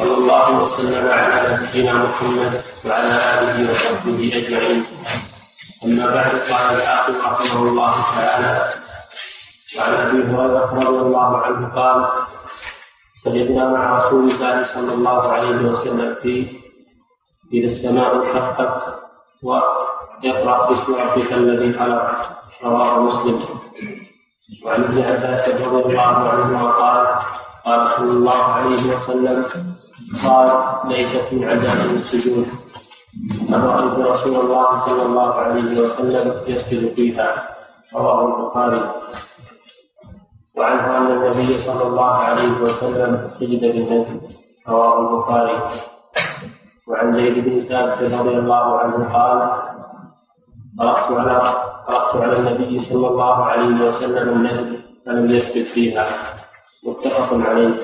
وصلى الله وسلم على نبينا محمد وعلى آله وصحبه أجمعين. أما بعد قال الحافظ رحمه الله تعالى وعن أبي هريرة رضي الله عنه قال سجدنا مع رسول الله صلى الله عليه وسلم في إذا السماء انشقت واقرا باسم ربك الذي خلق رواه مسلم. وعن ابن عباس رضي الله عنهما قال قال صلى الله عليه وسلم قال ليست من عذاب السجود. أن رأيت رسول الله صلى الله عليه وسلم يسجد فيها رواه البخاري. وعنه أن النبي صلى الله عليه وسلم سجد بالنجم رواه البخاري. وعن زيد بن ثابت رضي الله عنه قال قرأت على قرأت على النبي صلى الله عليه وسلم النجم فلم يسجد فيها. متفق عليه.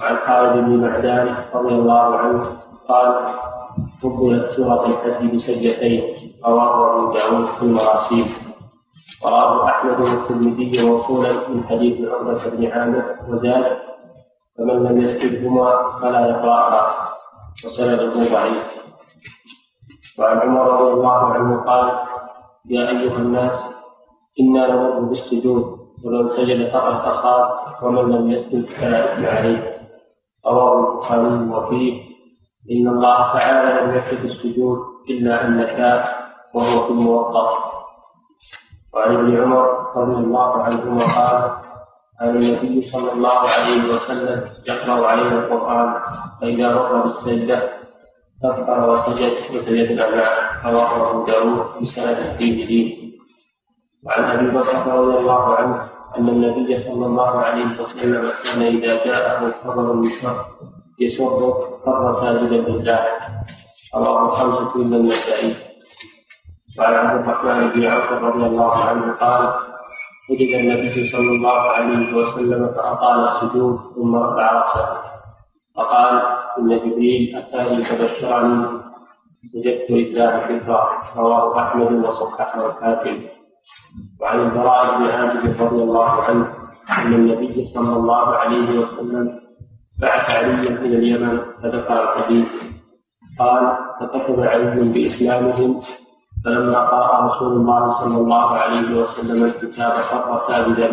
وعن خالد بن معدان رضي الله عنه قال فضلت سورة الحج بسجدتين رواه أبو داود في المراسيل. ورواه أحمد والترمذي موصولا من حديث عقبة بن عامر وزاد فمن لم يسجدهما فلا يقرأها. وسنده ضعيف. وعن عمر رضي الله عنه قال يا أيها الناس إنا نمر بالسجود ومن سجد فقد أصاب ومن لم يسجد فلا إثم عليه. رواه البخاري وفيه. إن الله تعالى لم يكتب السجود إلا أن شاء وهو في الموقف. وعن ابن عمر رضي الله عنهما قال كان النبي صلى الله عليه وسلم يقرأ علينا القرآن فإذا مر بالسجدة كفر وسجد وسجدنا معه. رواه أبو داود بسند دين وعن أبي بكر رضي الله عنه أن النبي صلى الله عليه وسلم كان إذا جاءه خبر من شر يسر خر ساجدا لله. رواه الخمسة إلا النسائي. وعن عبد الرحمن بن عوف رضي الله عنه قال وجد النبي صلى الله عليه وسلم فأطال السجود ثم رفع رأسه. فقال إن جبريل أتاني فبشرني سجدت لله شكرا رواه أحمد وصححه الحاكم. وعن البراء بن عازب رضي الله عنه أن النبي صلى الله عليه وسلم بعث عليا إلى اليمن فذكر الحديث قال فكتب علي بإسلامهم فلما قرأ رسول الله صلى الله عليه وسلم الكتاب خر ساجدا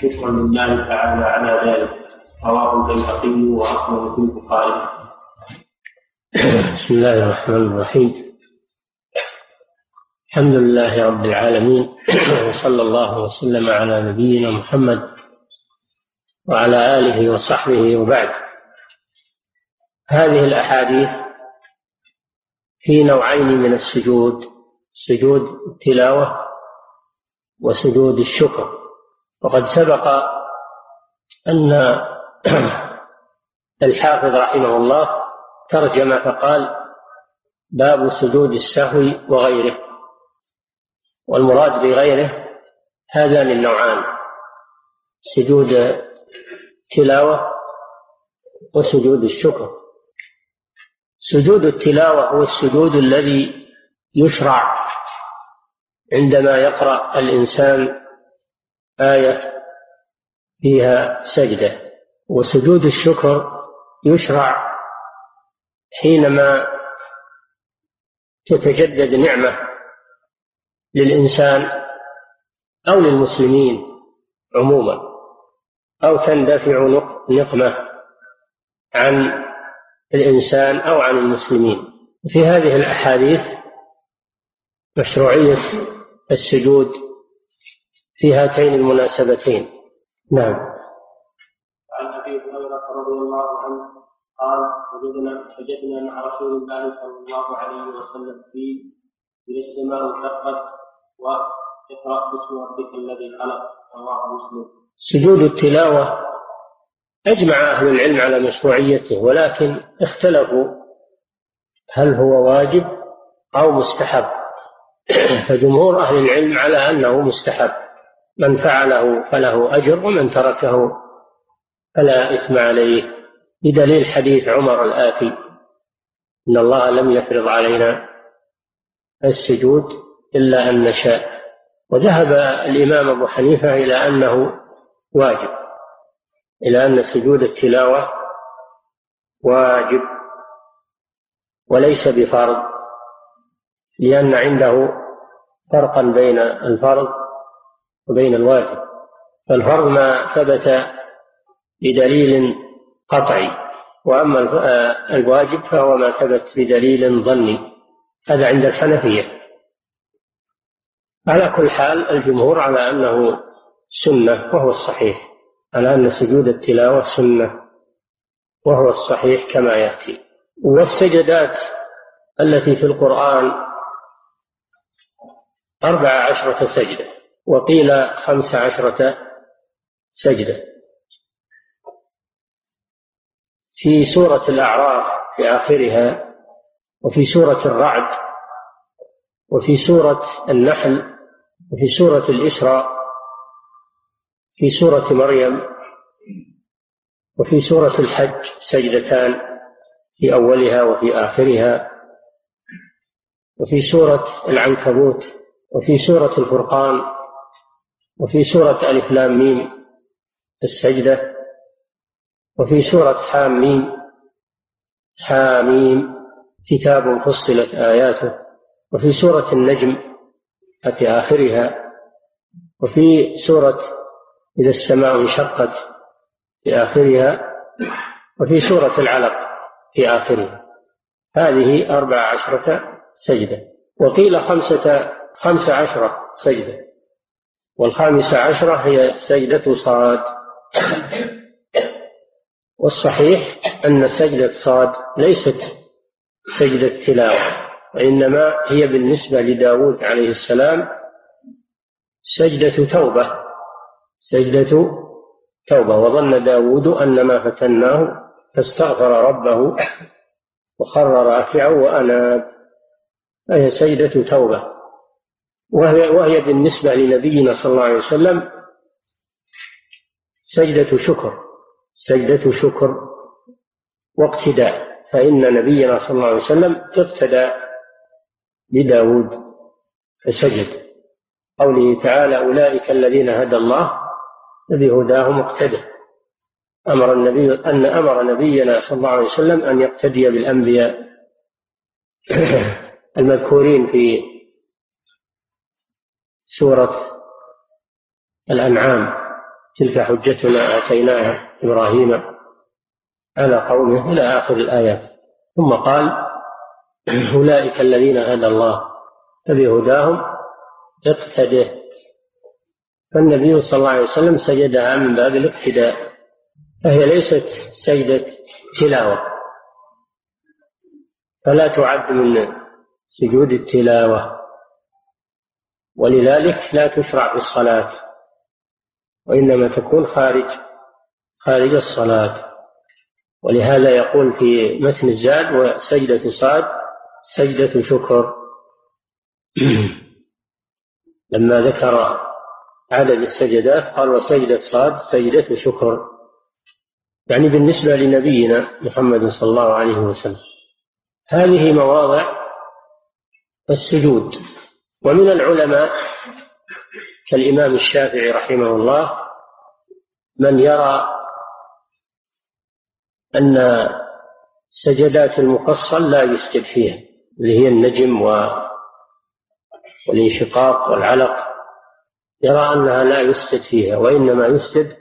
شكرا لله تعالى على ذلك رواه البيهقي واصله في البخاري. بسم الله الرحمن الرحيم. الحمد لله رب العالمين. وصلى الله وسلم على نبينا محمد وعلى آله وصحبه وبعد. هذه الأحاديث في نوعين من السجود سجود التلاوة وسجود الشكر. وقد سبق أن الحافظ رحمه الله ترجم فقال باب سجود السهو وغيره. والمراد بغيره هذان النوعان سجود التلاوة وسجود الشكر. سجود التلاوة هو السجود الذي يشرع عندما يقرأ الإنسان آية فيها سجدة وسجود الشكر يشرع حينما تتجدد نعمة للإنسان أو للمسلمين عموما أو تندفع نقمة عن الإنسان أو عن المسلمين. في هذه الأحاديث مشروعية السجود في هاتين المناسبتين. نعم. عن أبي هريرة رضي الله عنه قال سجدنا سجدنا مع رسول الله صلى الله عليه وسلم في اذا السماء انشقت واقرأ باسم ربك الذي خلق رواه مسلم. سجود التلاوة أجمع أهل العلم على مشروعيته ولكن اختلفوا هل هو واجب أو مستحب. فجمهور أهل العلم على أنه مستحب. من فعله فله أجر ومن تركه فلا إثم عليه. بدليل حديث عمر الآتي إن الله لم يفرض علينا السجود إلا أن نشاء. وذهب الإمام أبو حنيفة إلى أنه واجب إلى أن سجود التلاوة واجب وليس بفرض لأن عنده فرقا بين الفرض وبين الواجب. فالفرض ما ثبت بدليل قطعي وأما الواجب فهو ما ثبت بدليل ظني. هذا عند الحنفية. على كل حال الجمهور على أنه سنة وهو الصحيح على أن سجود التلاوة سنة وهو الصحيح كما يأتي. والسجدات التي في القرآن أربع عشرة سجدة وقيل خمس عشرة سجدة. في سورة الأعراف في آخرها وفي سورة الرعد وفي سورة النحل وفي سورة الإسراء في سورة مريم وفي سورة الحج سجدتان في أولها وفي آخرها وفي سورة العنكبوت وفي سورة الفرقان وفي سورة ألف لام ميم السجدة وفي سورة حاميم حاميم كتاب فصلت آياته وفي سورة النجم في آخرها. وفي سورة إذا السماء انشقت في آخرها وفي سورة العلق في آخرها. هذه أربع عشرة سجدة. وقيل خمسة خمس عشرة سجدة. والخامسة عشرة هي سجدة صاد. والصحيح أن سجدة صاد ليست سجدة تلاوة. وإنما هي بالنسبة لداود عليه السلام سجدة توبة سجدة توبة. وظن داود أن ما فتناه فاستغفر ربه وخر راكعا وأناب. فهي سجدة توبة. وهي, وهي بالنسبة لنبينا صلى الله عليه وسلم سجدة شكر سجدة شكر واقتداء. فإن نبينا صلى الله عليه وسلم اقتدى بداود فسجد. قوله تعالى أولئك الذين هدى الله فبهداهم اقتدى أمر النبي أن أمر نبينا صلى الله عليه وسلم أن يقتدي بالأنبياء المذكورين في سورة الأنعام. تلك حجتنا آتيناها إبراهيم على قومه إلى آخر الآيات. ثم قال أولئك الذين هدى الله فبهداهم اقتده. فالنبي صلى الله عليه وسلم سجدها من باب الاقتداء فهي ليست سجدة تلاوة. فلا تعد من سجود التلاوة. ولذلك لا تشرع في الصلاة وإنما تكون خارج خارج الصلاة. ولهذا يقول في متن الزاد وسجدة صاد سجدة شكر. لما ذكر عدد السجدات قال وسجدة صاد سجدة شكر. يعني بالنسبة لنبينا محمد صلى الله عليه وسلم. هذه مواضع السجود. ومن العلماء كالإمام الشافعي رحمه الله من يرى أن سجدات المفصل لا يسجد فيها. اللي هي النجم والانشقاق والعلق يرى أنها لا يسجد فيها وإنما يسجد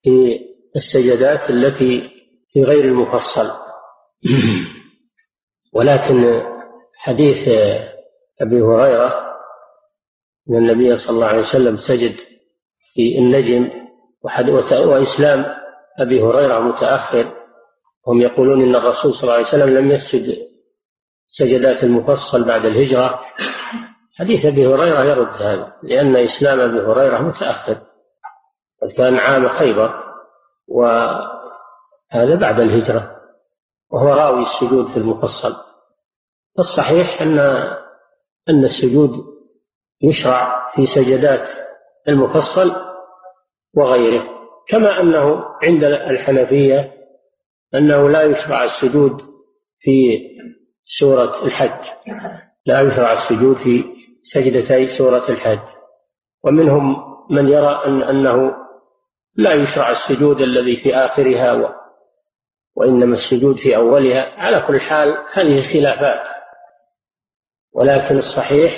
في السجدات التي في غير المفصل. ولكن حديث أبي هريرة أن النبي صلى الله عليه وسلم سجد في النجم وإسلام أبي هريرة متأخر هم يقولون إن الرسول صلى الله عليه وسلم لم يسجد سجدات المفصل بعد الهجرة. حديث أبي هريرة يرد هذا لأن إسلام أبي هريرة متأخر قد كان عام خيبر وهذا بعد الهجرة وهو راوي السجود في المفصل. فالصحيح أن أن السجود يشرع في سجدات المفصل وغيره كما أنه عند الحنفية أنه لا يشرع السجود في سورة الحج. لا يشرع السجود في سجدتي سورة الحج. ومنهم من يرى أن أنه لا يشرع السجود الذي في آخرها وإنما السجود في أولها. على كل حال هذه خلافات ولكن الصحيح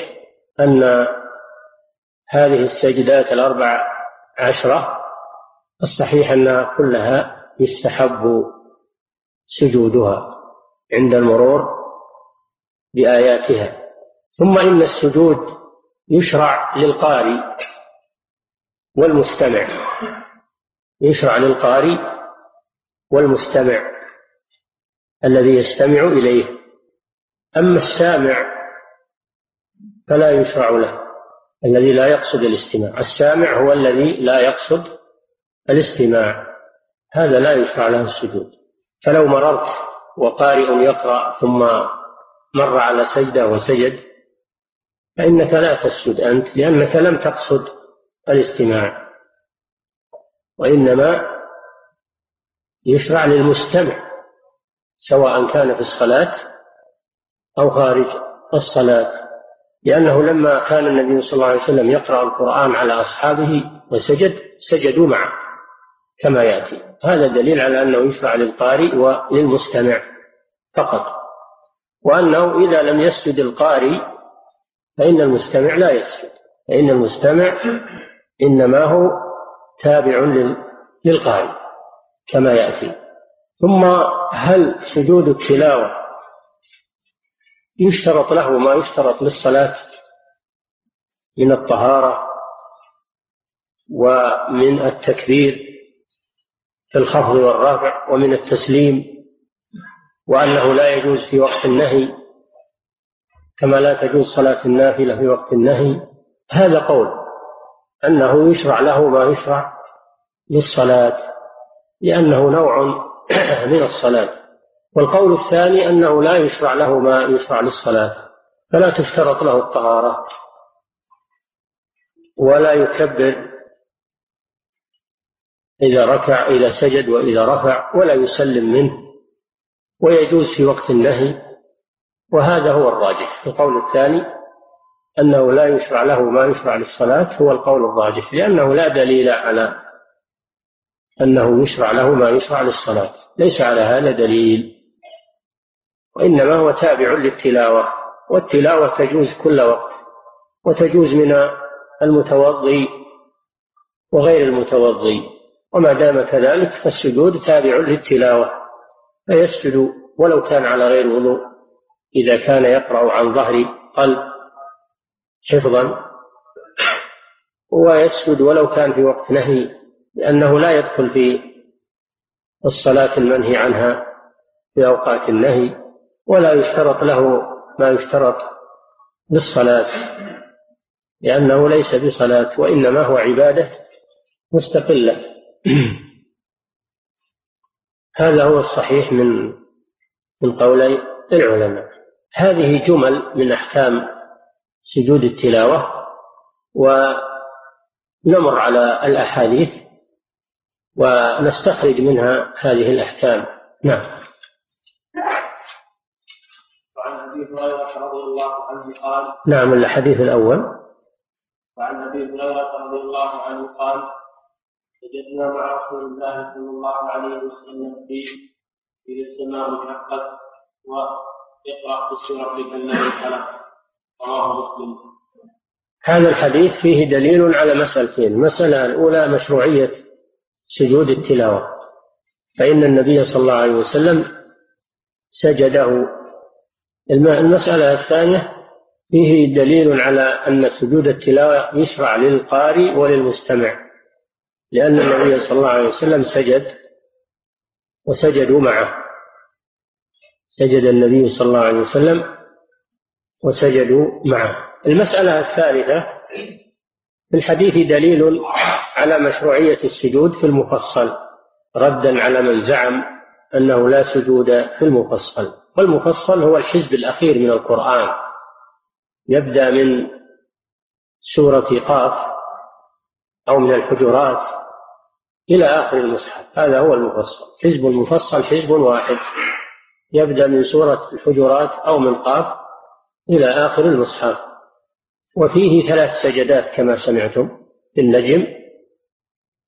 أن هذه السجدات الأربع عشرة الصحيح أنها كلها يستحب سجودها عند المرور. بآياتها. ثم إن السجود يشرع للقارئ والمستمع. يشرع للقارئ والمستمع الذي يستمع إليه. أما السامع فلا يشرع له الذي لا يقصد الاستماع. السامع هو الذي لا يقصد الاستماع. هذا لا يشرع له السجود. فلو مررت وقارئ يقرأ ثم مر على سجدة وسجد فإنك لا تسجد أنت لأنك لم تقصد الاستماع. وإنما يشرع للمستمع سواء كان في الصلاة أو خارج الصلاة. لأنه لما كان النبي صلى الله عليه وسلم يقرأ القرآن على أصحابه وسجد سجدوا معه كما يأتي. هذا دليل على أنه يشرع للقارئ وللمستمع فقط. وأنه إذا لم يسجد القارئ فإن المستمع لا يسجد فإن المستمع إنما هو تابع للقارئ كما يأتي. ثم هل سجود التلاوة يشترط له ما يشترط للصلاة من الطهارة ومن التكبير في الخفض والرفع ومن التسليم؟ وأنه لا يجوز في وقت النهي كما لا تجوز صلاة النافلة في وقت النهي. هذا قول أنه يشرع له ما يشرع للصلاة لأنه نوع من الصلاة. والقول الثاني أنه لا يشرع له ما يشرع للصلاة. فلا تشترط له الطهارة ولا يكبر إذا ركع إذا سجد وإذا رفع ولا يسلم منه. ويجوز في وقت النهي وهذا هو الراجح. القول الثاني أنه لا يشرع له ما يشرع للصلاة هو القول الراجح لأنه لا دليل على أنه يشرع له ما يشرع للصلاة. ليس على هذا دليل وإنما هو تابع للتلاوة والتلاوة تجوز كل وقت وتجوز من المتوضي وغير المتوضي وما دام كذلك فالسجود تابع للتلاوة. فيسجد ولو كان على غير وضوء. إذا كان يقرأ عن ظهر قلب حفظا ويسجد ولو كان في وقت نهي لأنه لا يدخل في الصلاة المنهي عنها في أوقات النهي ولا يشترط له ما يشترط للصلاة لأنه ليس بصلاة وإنما هو عبادة مستقلة. هذا هو الصحيح من من قولي العلماء. هذه جمل من أحكام سجود التلاوة ونمر على الأحاديث ونستخرج منها هذه الأحكام. نعم. أبي هريرة رضي الله عنه قال نعم الحديث الأول. وعن أبي هريرة رضي الله عنه قال وجدنا مع رسول الله صلى الله عليه وسلم في في السماء انشقت وإقرأ باسم ربك الذي خلق. رواه مسلم. هذا الحديث فيه دليل على مسألتين. المسألة الأولى مشروعية سجود التلاوة. فإن النبي صلى الله عليه وسلم سجده. المسألة الثانية فيه دليل على أن سجود التلاوة يشرع للقارئ وللمستمع. لأن النبي صلى الله عليه وسلم سجد وسجدوا معه. سجد النبي صلى الله عليه وسلم وسجدوا معه. المسألة الثالثة في الحديث دليل على مشروعية السجود في المفصل ردا على من زعم أنه لا سجود في المفصل. والمفصل هو الحزب الأخير من القرآن. يبدأ من سورة قاف أو من الحجرات إلى آخر المصحف. هذا هو المفصل. حزب المفصل حزب واحد. يبدأ من سورة الحجرات أو من قاف إلى آخر المصحف. وفيه ثلاث سجدات كما سمعتم في النجم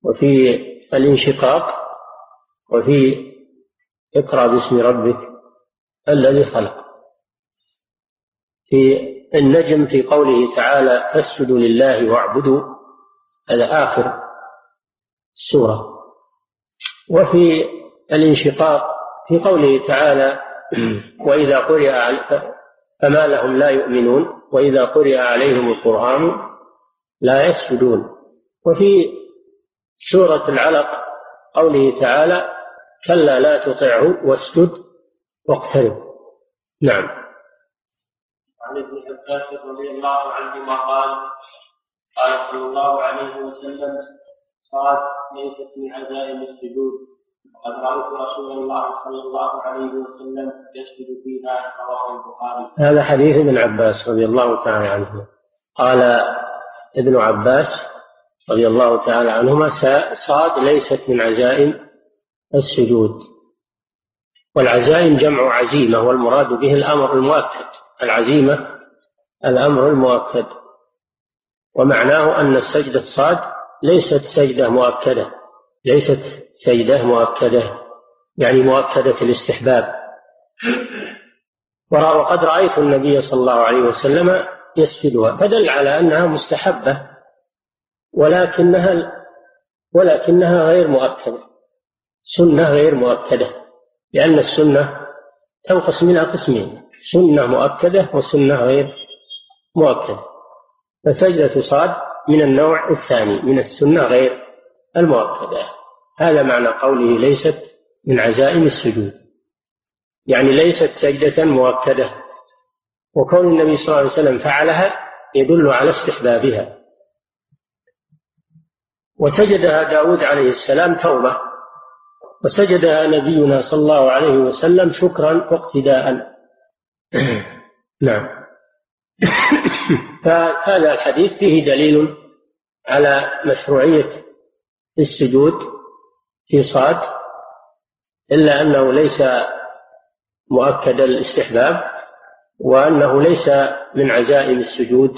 وفي الانشقاق وفي اقرأ باسم ربك الذي خلق. في النجم في قوله تعالى فاسجدوا لله واعبدوا هذا آخر السورة وفي الانشقاق في قوله تعالى وإذا قرئ فما لهم لا يؤمنون وإذا قرئ عليهم القرآن لا يسجدون. وفي سورة العلق قوله تعالى كلا لا تطعه واسجد واقترب نعم. عن ابن عباس رضي الله عنهما قال قال صلى الله عليه وسلم صاد ليست من عزائم السجود. وقد رأيت رسول الله صلى الله عليه وسلم يسجد فيها. رواه البخاري. هذا حديث ابن عباس رضي الله تعالى عنه. قال ابن عباس رضي الله تعالى عنهما صاد ليست من عزائم السجود. والعزائم جمع عزيمة والمراد به الأمر المؤكد. العزيمة الأمر المؤكد. ومعناه أن السجدة صاد ليست سجدة مؤكدة ليست سجدة مؤكدة يعني مؤكدة الاستحباب. وقد رأيت النبي صلى الله عليه وسلم يسجدها فدل على أنها مستحبة ولكنها ولكنها غير مؤكدة سنة غير مؤكدة لأن السنة تنقسم إلى قسمين سنة مؤكدة وسنة غير مؤكدة. فسجدة صاد من النوع الثاني من السنة غير المؤكدة. هذا معنى قوله ليست من عزائم السجود. يعني ليست سجدة مؤكدة. وكون النبي صلى الله عليه وسلم فعلها يدل على استحبابها. وسجدها داود عليه السلام توبة. وسجدها نبينا صلى الله عليه وسلم شكرا واقتداء. نعم. فهذا الحديث فيه دليل على مشروعية السجود في صاد إلا أنه ليس مؤكد الاستحباب وأنه ليس من عزائم السجود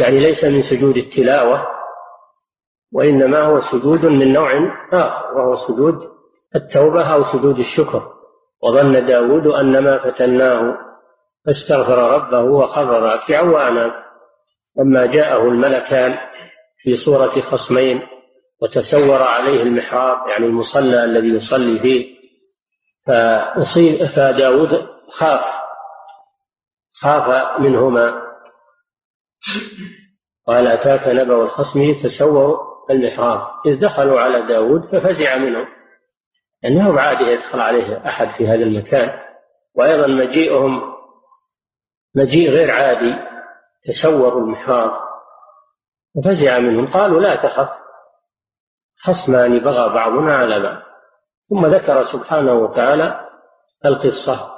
يعني ليس من سجود التلاوة وإنما هو سجود من نوع آخر وهو سجود التوبة أو سجود الشكر. وظن داود أن ما فتناه فاستغفر ربه وخر راكعا وأناب لما جاءه الملكان في صورة خصمين وتسور عليه المحراب يعني المصلى الذي يصلي فيه. فأصيب فداود خاف خاف منهما. قال أتاك نبأ الخصم تسوروا المحراب. إذ دخلوا على داود ففزع منهم. أنه بعاده يدخل عليه أحد في هذا المكان. وأيضا مجيئهم مجيء غير عادي تسوروا المحراب ففزع منهم قالوا لا تخف خصمان بغى بعضنا على بعض. ثم ذكر سبحانه وتعالى القصة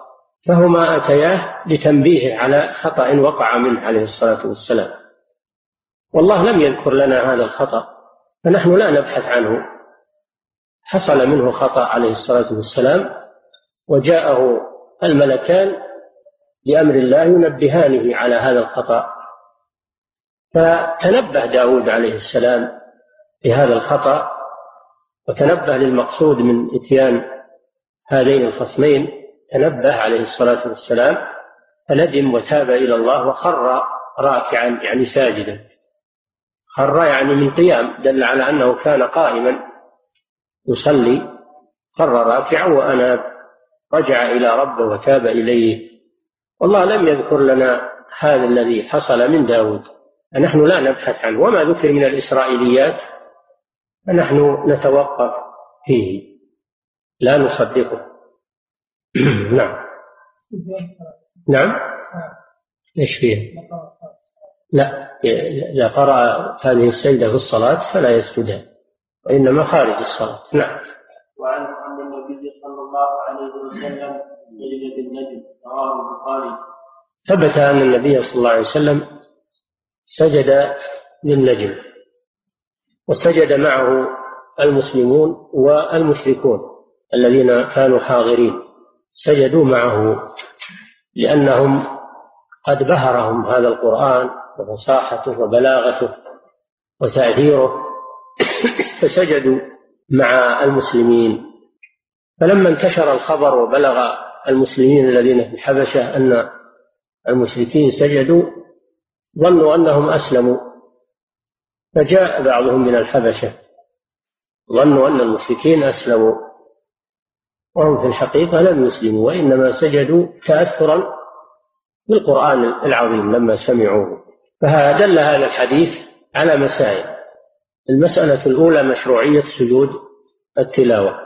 فهما أتياه لتنبيهه على خطأ وقع منه عليه الصلاة والسلام. والله لم يذكر لنا هذا الخطأ فنحن لا نبحث عنه. حصل منه خطأ عليه الصلاة والسلام وجاءه الملكان بأمر الله ينبهانه على هذا الخطأ. فتنبه داود عليه السلام لهذا الخطأ وتنبه للمقصود من إتيان هذين الخصمين تنبه عليه الصلاة والسلام فندم وتاب إلى الله وخر راكعا يعني ساجدا. خر يعني من قيام دل على أنه كان قائما يصلي خر راكعا وأناب رجع إلى ربه وتاب إليه. والله لم يذكر لنا هذا الذي حصل من داود. نحن لا نبحث عنه. وما ذكر من الإسرائيليات فنحن نتوقف فيه. لا نصدقه. نعم. نعم؟ إيش فيه؟ لا. إذا قرأ هذه السجدة في الصلاة فلا يسجدها وإنما خارج الصلاة. نعم. وعن النبي صلى الله عليه وسلم البخاري ثبت أن النبي صلى الله عليه وسلم سجد للنجم وسجد معه المسلمون والمشركون الذين كانوا حاضرين. سجدوا معه لأنهم قد بهرهم هذا القرآن وفصاحته وبلاغته وتأثيره فسجدوا مع المسلمين. فلما انتشر الخبر وبلغ المسلمين الذين في الحبشة أن المشركين سجدوا ظنوا أنهم أسلموا فجاء بعضهم من الحبشة ظنوا أن المشركين أسلموا وهم في الحقيقة لم يسلموا وإنما سجدوا تأثرا بالقرآن العظيم لما سمعوه. فدل هذا الحديث على مسائل. المسألة الأولى مشروعية سجود التلاوة.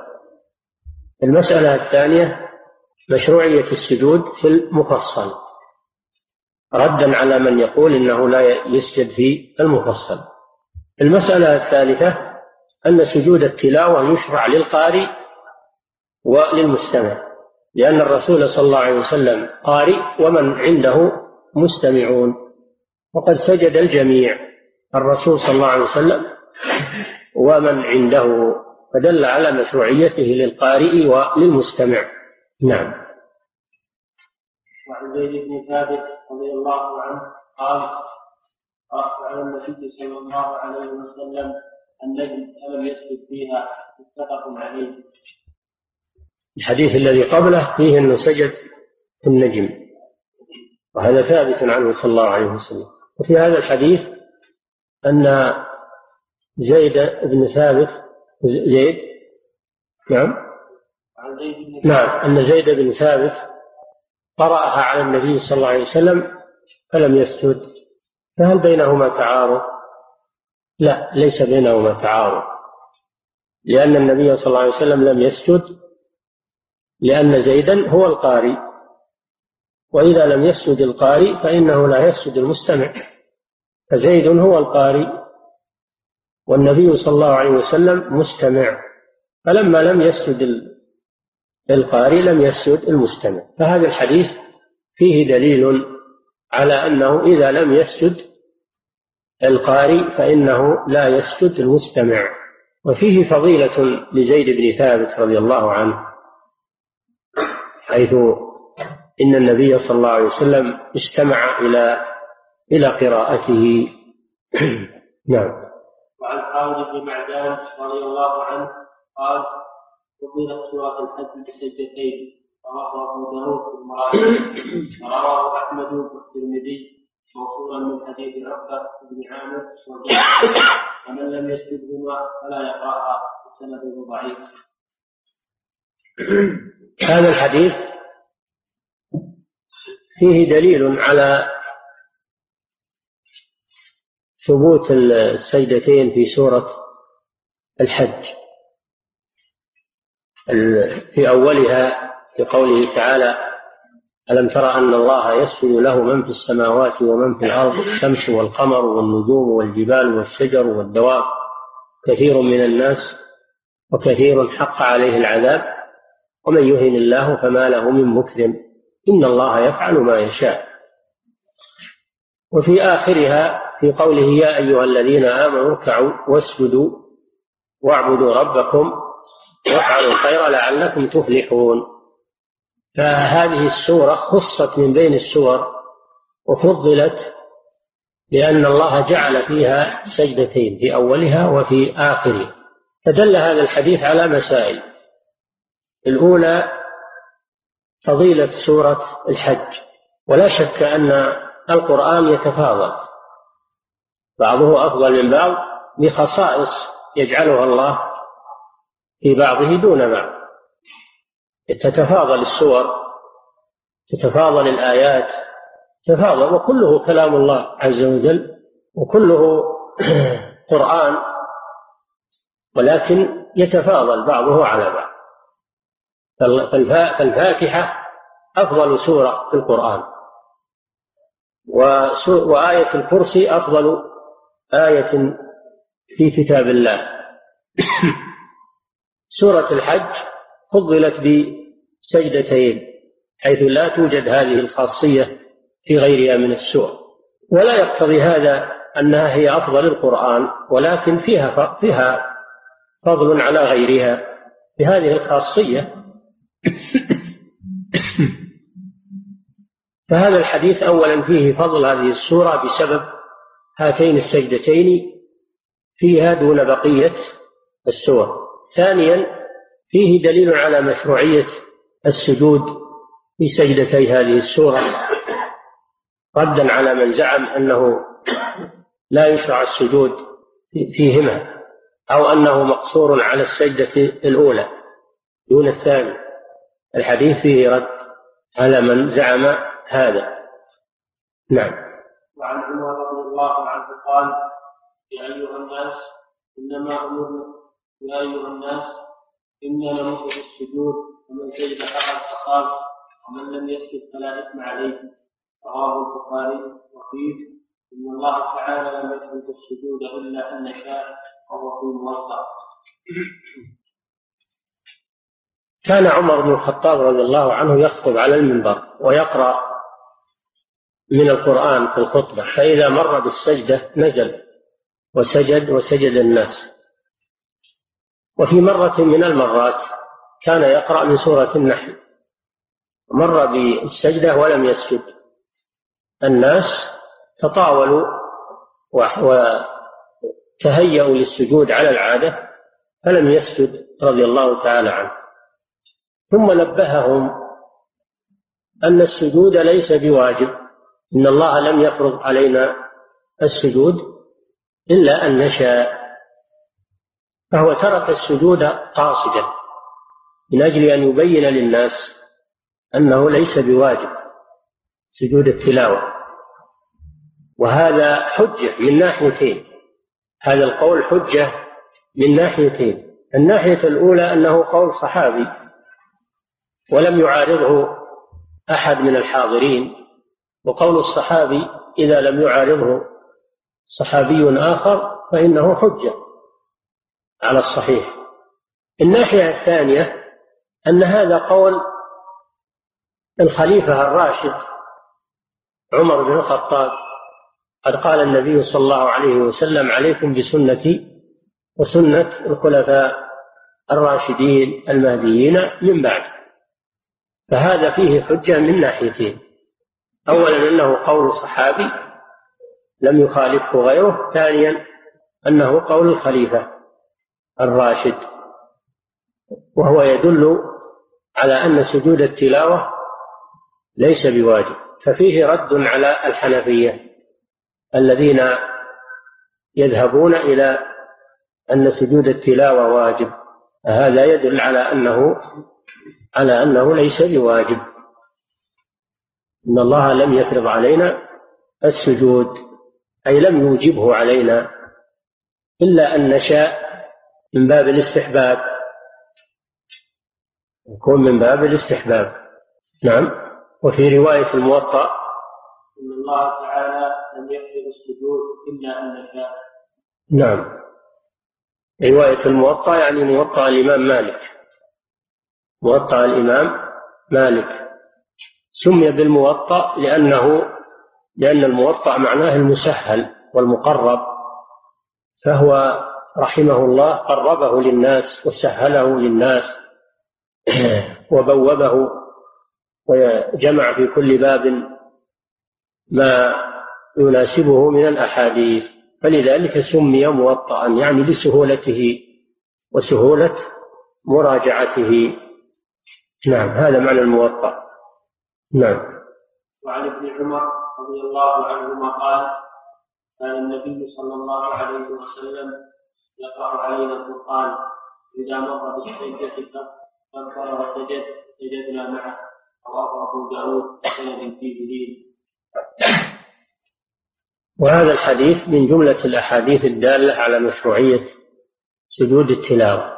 المسألة الثانية مشروعية السجود في المفصل. ردا على من يقول إنه لا يسجد في المفصل. المسألة الثالثة أن سجود التلاوة يشرع للقارئ وللمستمع لأن الرسول صلى الله عليه وسلم قارئ ومن عنده مستمعون. وقد سجد الجميع الرسول صلى الله عليه وسلم ومن عنده فدل على مشروعيته للقارئ وللمستمع. نعم. وعن زيد بن ثابت رضي الله عنه قال قرأت على النبي صلى الله عليه وسلم النجم فلم يسجد فيها. متفق عليه. الحديث الذي قبله فيه أنه سجد في النجم. وهذا ثابت عنه صلى الله عليه وسلم. وفي هذا الحديث أن زيد بن ثابت زيد نعم. نعم أن زيد بن ثابت قرأها على النبي صلى الله عليه وسلم فلم يسجد. فهل بينهما تعارض؟ لا ليس بينهما تعارض. لأن النبي صلى الله عليه وسلم لم يسجد لأن زيدا هو القارئ وإذا لم يسجد القارئ فإنه لا يسجد المستمع. فزيد هو القارئ والنبي صلى الله عليه وسلم مستمع. فلما لم يسجد القارئ لم يسجد المستمع. فهذا الحديث فيه دليل على أنه إذا لم يسجد القارئ فإنه لا يسجد المستمع. وفيه فضيلة لزيد بن ثابت رضي الله عنه حيث إن النبي صلى الله عليه وسلم استمع إلى إلى قراءته. نعم. وعن خالد بن معدان رضي الله عنه قال فضيلت سورة الحج رواه أبو داود في ورواه أحمد والترمذي موصولا من حديث بن عامر ومن لم يسجدهما فلا يقرأها وسنده ضعيف. هذا الحديث فيه دليل على ثبوت السجدتين في سورة الحج. في أولها في قوله تعالى ألم ترى أن الله يسجد له من في السماوات ومن في الأرض الشمس والقمر والنجوم والجبال والشجر والدواب كثير من الناس وكثير حق عليه العذاب ومن يهن الله فما له من مكرم إن الله يفعل ما يشاء. وفي آخرها في قوله يا أيها الذين آمنوا اركعوا واسجدوا واعبدوا ربكم وافعلوا الخير لعلكم تفلحون. فهذه السورة خصت من بين السور وفضلت لأن الله جعل فيها سجدتين في أولها وفي آخرها. فدل هذا الحديث على مسائل. الأولى فضيلة سورة الحج. ولا شك أن القرآن يتفاضل. بعضه أفضل من بعض بخصائص يجعلها الله في بعضه دون بعض. تتفاضل السور تتفاضل الآيات تفاضل وكله كلام الله عز وجل وكله قرآن ولكن يتفاضل بعضه على بعض. فالفاتحة أفضل سورة في القرآن. وآية الكرسي أفضل آية في كتاب الله. سورة الحج فضلت بسجدتين حيث لا توجد هذه الخاصية في غيرها من السور. ولا يقتضي هذا أنها هي أفضل القرآن ولكن فيها فيها فضل على غيرها بهذه الخاصية. فهذا الحديث أولا فيه فضل هذه السورة بسبب هاتين السجدتين فيها دون بقية السور. ثانيا فيه دليل على مشروعية السجود في سجدتي هذه السورة. ردا على من زعم أنه لا يشرع السجود فيهما أو أنه مقصور على السجدة الأولى. دون الثاني. الحديث فيه رد على من زعم هذا. نعم. وعن عمر رضي الله عنه قال يا أيها الناس إنما أمرنا يا أيها الناس إنا نمر بالسجود ومن سجد فقد أصاب ومن لم يسجد فلا إثم عليه. رواه البخاري وفيه إن الله تعالى لم يفرض السجود إلا أن شاء وهو في الموضع كان عمر بن الخطاب رضي الله عنه يخطب على المنبر ويقرأ من القرآن في الخطبة فإذا مر بالسجدة نزل وسجد وسجد الناس. وفي مرة من المرات كان يقرأ من سورة النحل. مر بالسجدة ولم يسجد. الناس تطاولوا وتهيأوا للسجود على العادة فلم يسجد رضي الله تعالى عنه. ثم نبههم أن السجود ليس بواجب إن الله لم يفرض علينا السجود إلا أن نشاء. فهو ترك السجود قاصدا من أجل أن يبين للناس أنه ليس بواجب سجود التلاوة. وهذا حجة من ناحيتين. هذا القول حجة من ناحيتين. الناحية الأولى أنه قول صحابي ولم يعارضه أحد من الحاضرين وقول الصحابي إذا لم يعارضه صحابي آخر فإنه حجة. على الصحيح. الناحية الثانية أن هذا قول الخليفة الراشد عمر بن الخطاب قد قال النبي صلى الله عليه وسلم عليكم بسنتي وسنة الخلفاء الراشدين المهديين من بعد. فهذا فيه حجة من ناحيتين. أولا أنه قول صحابي لم يخالفه غيره ثانيا أنه قول الخليفة. الراشد وهو يدل على أن سجود التلاوة ليس بواجب ففيه رد على الحنفية الذين يذهبون إلى أن سجود التلاوة واجب هذا يدل على أنه على أنه ليس بواجب. إن الله لم يفرض علينا السجود أي لم يوجبه علينا إلا أن نشاء من باب الاستحباب. يكون من باب الاستحباب. نعم. وفي رواية الموطأ. إن الله تعالى لم يفرض السجود إلا أن نشاء نعم. رواية الموطأ يعني موطأ الإمام مالك. موطأ الإمام مالك. سمي بالموطأ لأنه لأن الموطأ معناه المسهل والمقرب. فهو رحمه الله قربه للناس وسهله للناس وبوبه وجمع في كل باب ما يناسبه من الأحاديث. فلذلك سمي موطأ يعني لسهولته وسهولة مراجعته. نعم هذا معنى الموطأ نعم. وعن ابن عمر رضي الله عنهما قال كان النبي صلى الله عليه وسلم يقرأ علينا القرآن. إذا مر بالسجدة كبر وسجد سجدنا معه. رواه داود بسند فيه لين وهذا الحديث من جملة الأحاديث الدالة على مشروعية سجود التلاوة.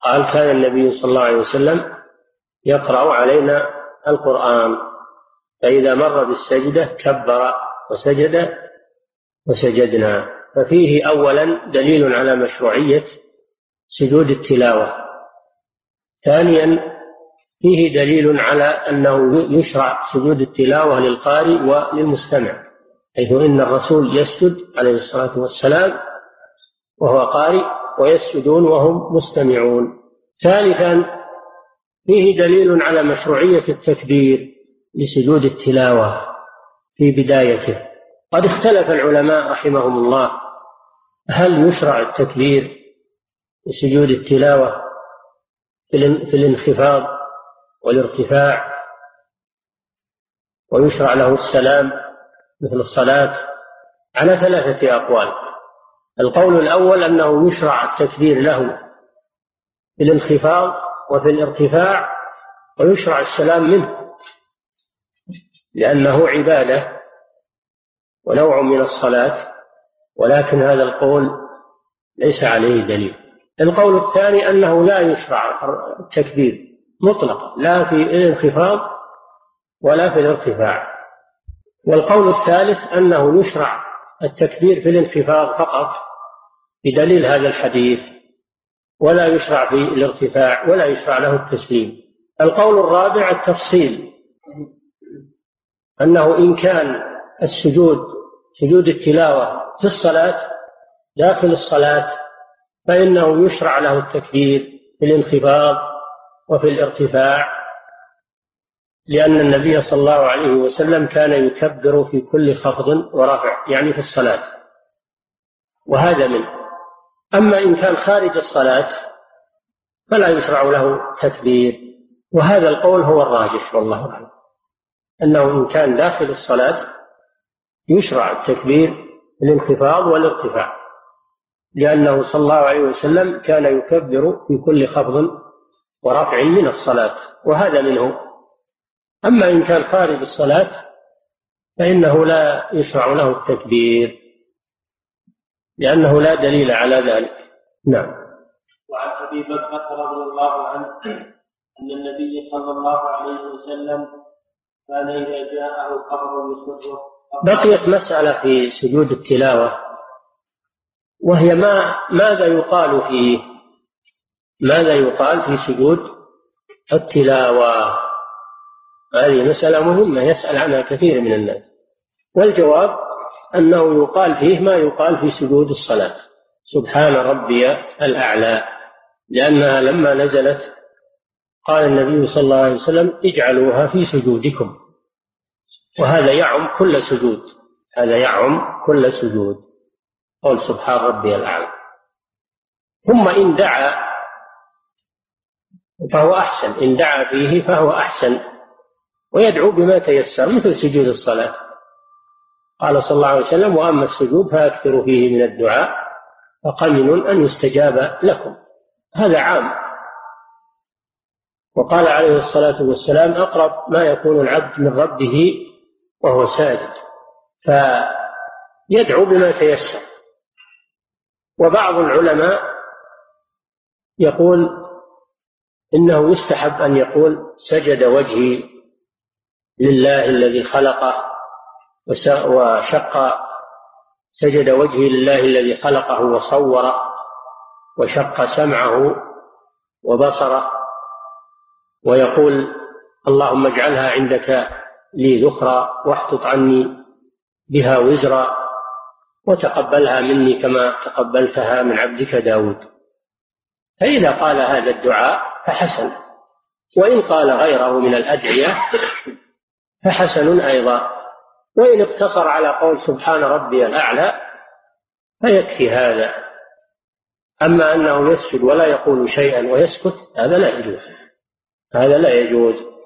قال كان النبي صلى الله عليه وسلم يقرأ علينا القرآن فإذا مر بالسجدة كبر وسجد وسجدنا. ففيه أولا دليل على مشروعية سجود التلاوة. ثانيا فيه دليل على أنه يشرع سجود التلاوة للقارئ وللمستمع حيث إن الرسول يسجد عليه الصلاة والسلام وهو قارئ ويسجدون وهم مستمعون. ثالثا فيه دليل على مشروعية التكبير لسجود التلاوة في بدايته. قد اختلف العلماء رحمهم الله. هل يشرع التكبير لسجود التلاوة في الانخفاض والارتفاع؟ ويشرع له السلام مثل الصلاة على ثلاثة أقوال. القول الأول أنه يشرع التكبير له في الانخفاض وفي الارتفاع ويشرع السلام منه لأنه عبادة. ونوع من الصلاة ولكن هذا القول ليس عليه دليل. القول الثاني أنه لا يشرع التكبير مطلقا لا في الانخفاض ولا في الارتفاع. والقول الثالث أنه يشرع التكبير في الانخفاض فقط بدليل هذا الحديث ولا يشرع في الارتفاع ولا يشرع له التسليم. القول الرابع التفصيل أنه إن كان السجود سجود التلاوة في الصلاة داخل الصلاة فإنه يشرع له التكبير في الانخفاض وفي الارتفاع لأن النبي صلى الله عليه وسلم كان يكبر في كل خفض ورفع يعني في الصلاة. وهذا منه أما إن كان خارج الصلاة فلا يشرع له تكبير وهذا القول هو الراجح والله أعلم. أنه إن كان داخل الصلاة يشرع التكبير الانخفاض والارتفاع لأنه صلى الله عليه وسلم كان يكبر في كل خفض ورفع من الصلاة وهذا منه. أما إن كان خارج الصلاة فإنه لا يشرع له التكبير لأنه لا دليل على ذلك. نعم. وعن أبي بكر رضي الله عنه أن النبي صلى الله عليه وسلم كان إذا جاءه خبر يسره بقيت مسألة في سجود التلاوة وهي ما ماذا يقال فيه ماذا يقال في سجود التلاوة؟ هذه مسألة مهمة يسأل عنها كثير من الناس. والجواب أنه يقال فيه ما يقال في سجود الصلاة. سبحان ربي الأعلى لأنها لما نزلت قال النبي صلى الله عليه وسلم اجعلوها في سجودكم. وهذا يعم كل سجود. هذا يعم كل سجود. قول سبحان ربي الأعلى. ثم إن دعا فهو أحسن. إن دعا فيه فهو أحسن. ويدعو بما تيسر مثل سجود الصلاة. قال صلى الله عليه وسلم وأما السجود فأكثروا فيه من الدعاء فقمن أن يستجاب لكم. هذا عام. وقال عليه الصلاة والسلام أقرب ما يكون العبد من ربه وهو ساجد فيدعو بما تيسر. وبعض العلماء يقول إنه يستحب أن يقول سجد وجهي لله الذي خلقه وشق سجد وجهي لله الذي خلقه وصوره وشق سمعه وبصره ويقول اللهم اجعلها عندك لي ذخرا واحطط عني بها وزرا وتقبلها مني كما تقبلتها من عبدك داود. فإذا قال هذا الدعاء فحسن وإن قال غيره من الأدعية فحسن أيضا وإن اقتصر على قول سبحان ربي الأعلى فيكفي هذا. أما أنه يسجد ولا يقول شيئا ويسكت هذا لا يجوز هذا لا يجوز.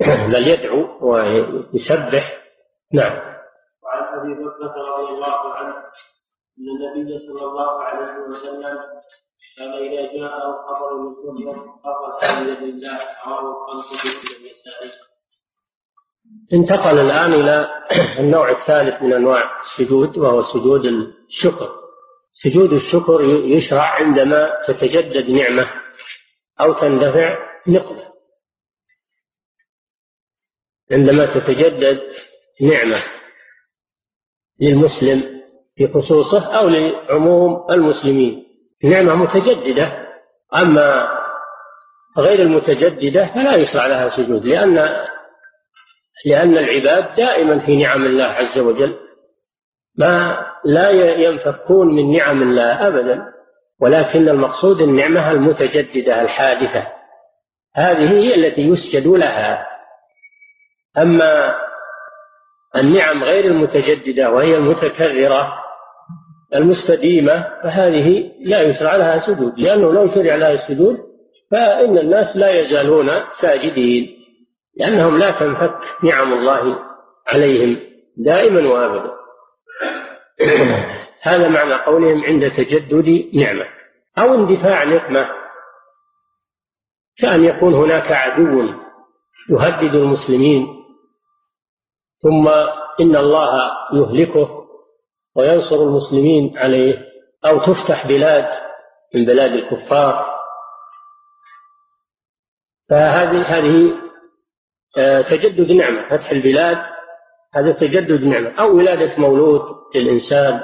بل يدعو ويسبح. نعم. وعن أبي بكر رضي الله عنه إن النبي صلى الله عليه وسلم كان إذا جاءه خبر من كفر قرر سبيل لله رواه الخمسه في انتقل الآن إلى النوع الثالث من أنواع السجود وهو سجود الشكر. سجود الشكر يشرع عندما تتجدد نعمة أو تندفع نقمة. عندما تتجدد نعمة للمسلم في خصوصه أو لعموم المسلمين. نعمة متجددة أما غير المتجددة فلا يشرع لها سجود لأن لأن العباد دائما في نعم الله عز وجل. ما لا ينفكون من نعم الله أبدا ولكن المقصود النعمة المتجددة الحادثة. هذه هي التي يسجد لها أما النعم غير المتجددة وهي المتكررة المستديمة فهذه لا يشرع لها سجود لأنه لو شرع لها السجود فإن الناس لا يزالون ساجدين لأنهم لا تنفك نعم الله عليهم دائما وأبدا. هذا معنى قولهم عند تجدد نعمة أو اندفاع نقمة كأن يكون هناك عدو يهدد المسلمين ثم إن الله يهلكه وينصر المسلمين عليه أو تفتح بلاد من بلاد الكفار. فهذه هذه آه، تجدد نعمة فتح البلاد هذا تجدد نعمة. أو ولادة مولود للإنسان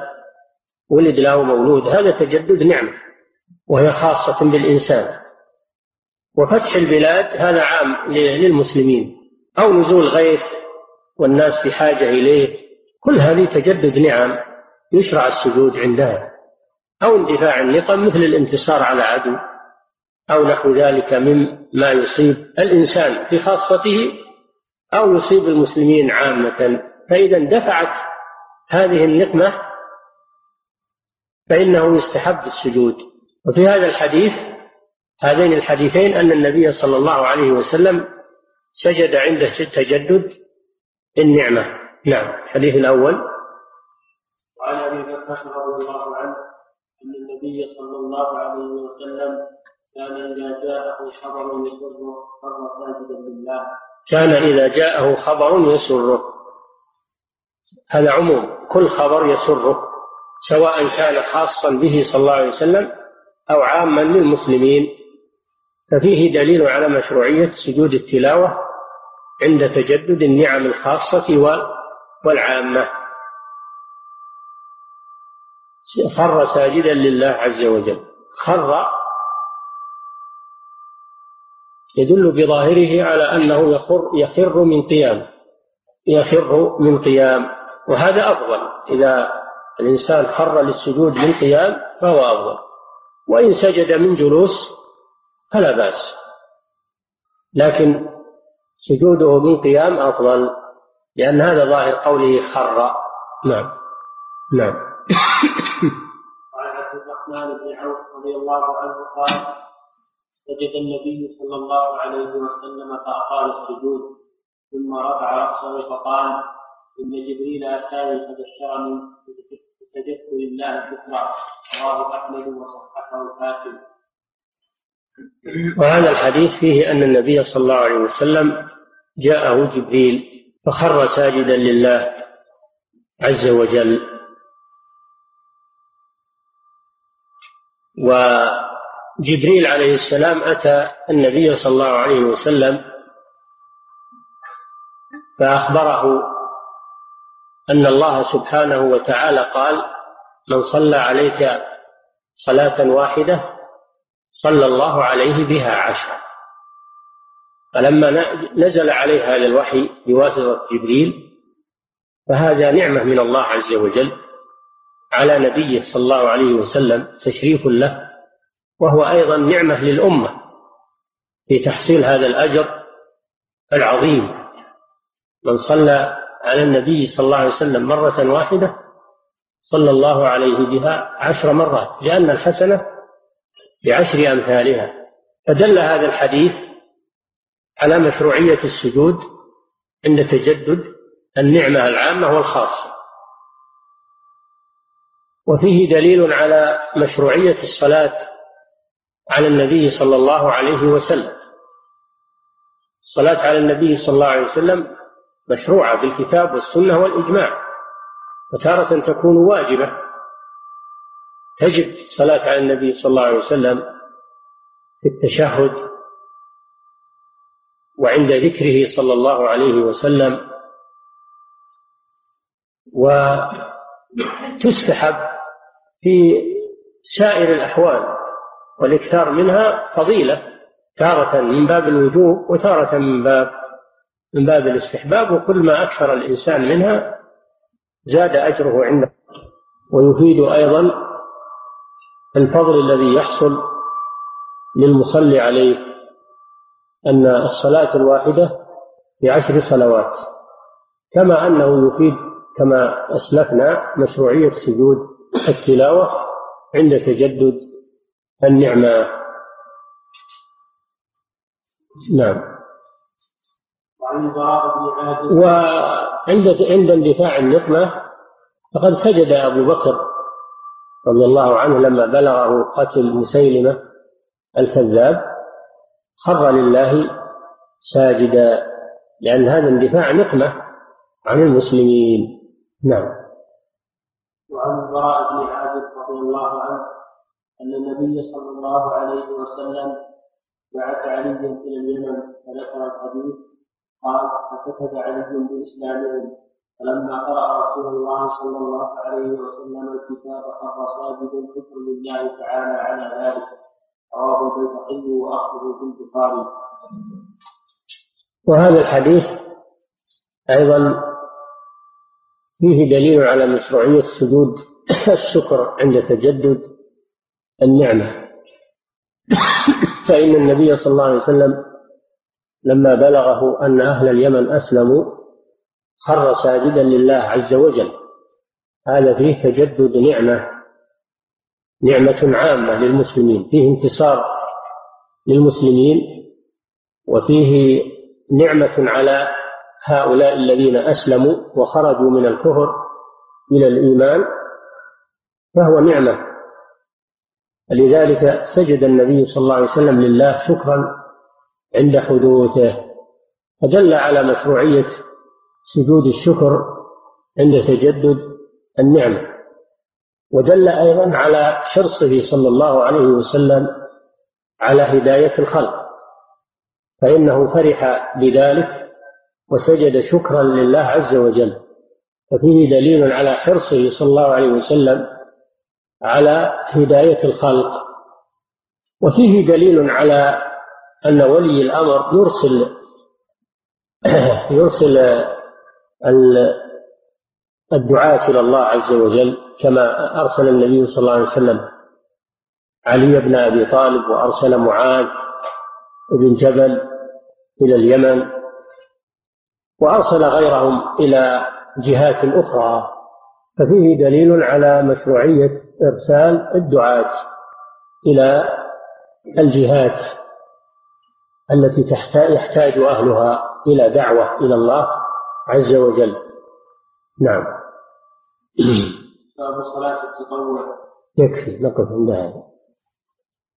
ولد له مولود هذا تجدد نعمة وهي خاصة بالإنسان. وفتح البلاد هذا عام للمسلمين. أو نزول غيث والناس بحاجة إليه كل هذه تجدد نعم يشرع السجود عندها أو اندفاع النقم مثل الانتصار على عدو أو نحو ذلك مما يصيب الإنسان في خاصته أو يصيب المسلمين عامة. فإذا اندفعت هذه النقمة فإنه يستحب السجود. وفي هذا الحديث هذين الحديثين أن النبي صلى الله عليه وسلم سجد عند تجدد النعمة. نعم. الحديث الأول. وعن أبي بكر رضي الله عنه أن النبي صلى الله عليه وسلم كان إذا جاءه خبر يسره خر ساجدا لله. كان إذا جاءه خبر يسره. هذا عموم. كل خبر يسره سواء كان خاصا به صلى الله عليه وسلم أو عاما للمسلمين. ففيه دليل على مشروعية سجود التلاوة عند تجدد النعم الخاصة والعامة. خر ساجدا لله عز وجل. خر يدل بظاهره على أنه يخر يخر من قيام. يخر من قيام. وهذا أفضل. إذا الإنسان خر للسجود من قيام فهو أفضل. وإن سجد من جلوس فلا بأس. لكن سجوده من قيام أفضل لأن هذا ظاهر قوله خر. نعم. نعم. وعن عبد الرحمن بن عوف رضي الله عنه قال سجد النبي صلى الله عليه وسلم فأطال السجود ثم رفع رأسه فقال إن جبريل أتاني فبشرني فسجدت لله بكرة رواه أحمد وصححه الحاكم. وهذا الحديث فيه أن النبي صلى الله عليه وسلم جاءه جبريل فخر ساجدا لله عز وجل. وجبريل عليه السلام أتى النبي صلى الله عليه وسلم فأخبره أن الله سبحانه وتعالى قال من صلى عليك صلاة واحدة صلى الله عليه بها عشرا فلما نزل عليه هذا الوحي بواسطة جبريل فهذا نعمة من الله عز وجل على نبيه صلى الله عليه وسلم تشريف له وهو أيضا نعمة للأمة في تحصيل هذا الأجر العظيم. من صلى على النبي صلى الله عليه وسلم مرة واحدة صلى الله عليه بها عشر مرات لأن الحسنة بعشر أمثالها. فدل هذا الحديث على مشروعية السجود عند تجدد النعمة العامة والخاصة. وفيه دليل على مشروعية الصلاة على النبي صلى الله عليه وسلم. الصلاة على النبي صلى الله عليه وسلم مشروعة بالكتاب والسنة والإجماع وتارة تكون واجبة. تجب الصلاة على النبي صلى الله عليه وسلم في التشهد وعند ذكره صلى الله عليه وسلم وتستحب في سائر الأحوال والإكثار منها فضيلة تارة من باب الوجوب وتارة من باب من باب الاستحباب وكل ما أكثر الإنسان منها زاد أجره عنده. ويفيد أيضا الفضل الذي يحصل للمصلي عليه أن الصلاة الواحدة بعشر صلوات كما أنه يفيد كما أسلفنا مشروعية سجود التلاوة عند تجدد النعمة. نعم. وعند عند اندفاع النقمة فقد سجد أبو بكر رضي الله عنه لما بلغه قتل مسيلمة الكذاب خر لله ساجدا لأن هذا اندفاع نقمة عن المسلمين. نعم. وعن البراء بن عازب رضي الله عنه أن النبي صلى الله عليه وسلم بعث عليا إلى اليمن فذكر الحديث قال فكتب علي بإسلامهم فلما قرأ رسول الله صلى الله عليه وسلم الكتاب خر ساجدا شكر لله تعالى على ذلك. رواه البيهقي وأخذه في البخاري. وهذا الحديث أيضا فيه دليل على مشروعية سجود الشكر عند تجدد النعمة. فإن النبي صلى الله عليه وسلم لما بلغه أن أهل اليمن أسلموا خر ساجدا لله عز وجل. هذا فيه تجدد نعمة نعمة عامة للمسلمين فيه انتصار للمسلمين وفيه نعمة على هؤلاء الذين أسلموا وخرجوا من الكفر إلى الإيمان فهو نعمة. لذلك سجد النبي صلى الله عليه وسلم لله شكرا عند حدوثه فدل على مشروعية سجود الشكر عند تجدد النعمة. ودل أيضا على حرصه صلى الله عليه وسلم على هداية الخلق. فإنه فرح بذلك وسجد شكرا لله عز وجل. ففيه دليل على حرصه صلى الله عليه وسلم على هداية الخلق. وفيه دليل على أن ولي الأمر يرسل يرسل الدعاة إلى الله عز وجل كما أرسل النبي صلى الله عليه وسلم. علي بن أبي طالب وأرسل معاذ بن جبل إلى اليمن وأرسل غيرهم إلى جهات أخرى. ففيه دليل على مشروعية إرسال الدعاة إلى الجهات التي يحتاج أهلها إلى دعوة إلى الله عز وجل. نعم. باب صلاة التطوع. يكفي نقف عند هذا.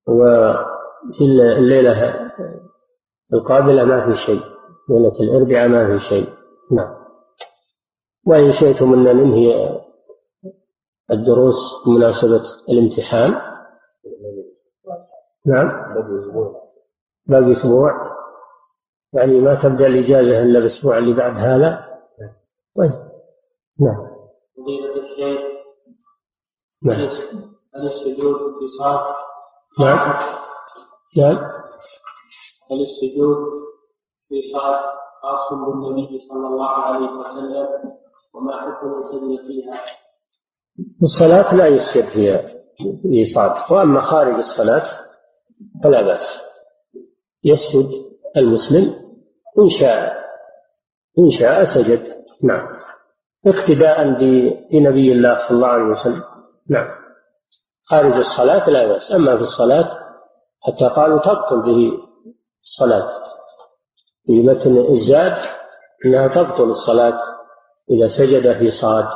وفي الليلة القابلة ما في شيء ليلة الأربعاء ما في شيء. نعم. وإن شئتم أن ننهي الدروس بمناسبة الامتحان. نعم. باقي أسبوع. يعني ما تبدأ الإجازة إلا الأسبوع اللي بعد هذا؟ طيب. نعم. نعم. هل السجود اتصال نعم. نعم. هل السجود في صلاة خاص بالنبي صلى الله عليه وسلم وما حكم السجد فيها؟ الصلاة لا يسجد فيها إيصاد وأما خارج الصلاة فلا بأس. يسجد المسلم إن شاء إن شاء سجد. نعم. اقتداء بنبي الله صلى الله عليه وسلم. نعم. خارج الصلاة لا بأس. أما في الصلاة حتى قالوا تبطل به الصلاة. في متن الزاد أنها تبطل الصلاة إذا سجد في صاد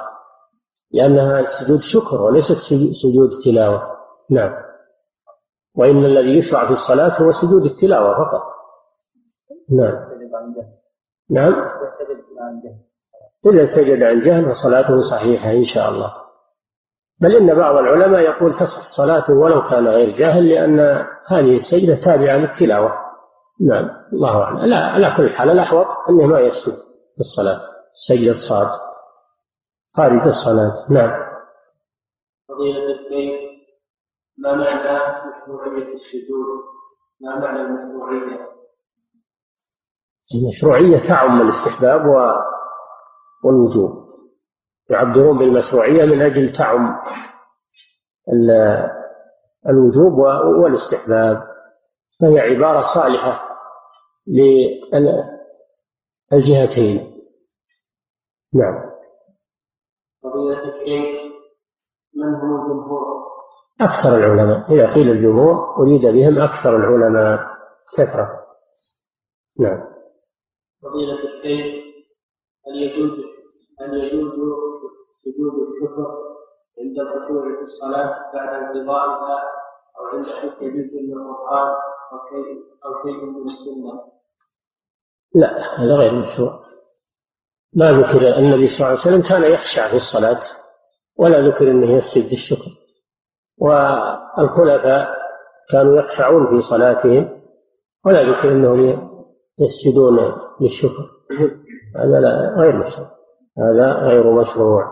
لأنها سجود شكر وليست سجود تلاوة. نعم. وإن الذي يشرع في الصلاة هو سجود التلاوة فقط. نعم. نعم. إذا سجد عن جهل فصلاته صحيحة إن شاء الله. بل إن بعض العلماء يقول تصح صلاته ولو كان غير جاهل لأن هذه السجدة تابعة للتلاوة. نعم. الله أعلم. لا على كل حال الأحوط أنه ما يسجد في الصلاة. سجدة صاد. خارج الصلاة. نعم. فضيلة الشيخ ما معنى مشروعية السجود؟ ما معنى المشروعية؟ المشروعية تعم الاستحباب والوجوب. يعبرون بالمشروعية من أجل تعم الوجوب والاستحباب. فهي عبارة صالحة للجهتين. نعم. الشيخ من هو الجمهور؟ أكثر العلماء. إذا قيل الجمهور أريد بهم أكثر العلماء. كثرة. نعم. فضيلة الشيخ هل يجوز هل يجوز سجود الشكر عند الركوع في الصلاة بعد انقضائها أو عند حفظ جزء من القرآن أو شيء أو شيء من السنة؟ لا هذا غير مشروع ما ذكر النبي صلى الله عليه وسلم كان يخشع في الصلاة ولا ذكر أنه يسجد بالشكر والخلفاء كانوا يخشعون في صلاتهم ولا ذكر أنهم يسجدون للشكر. هذا لا غير مشروع هذا غير مشروع.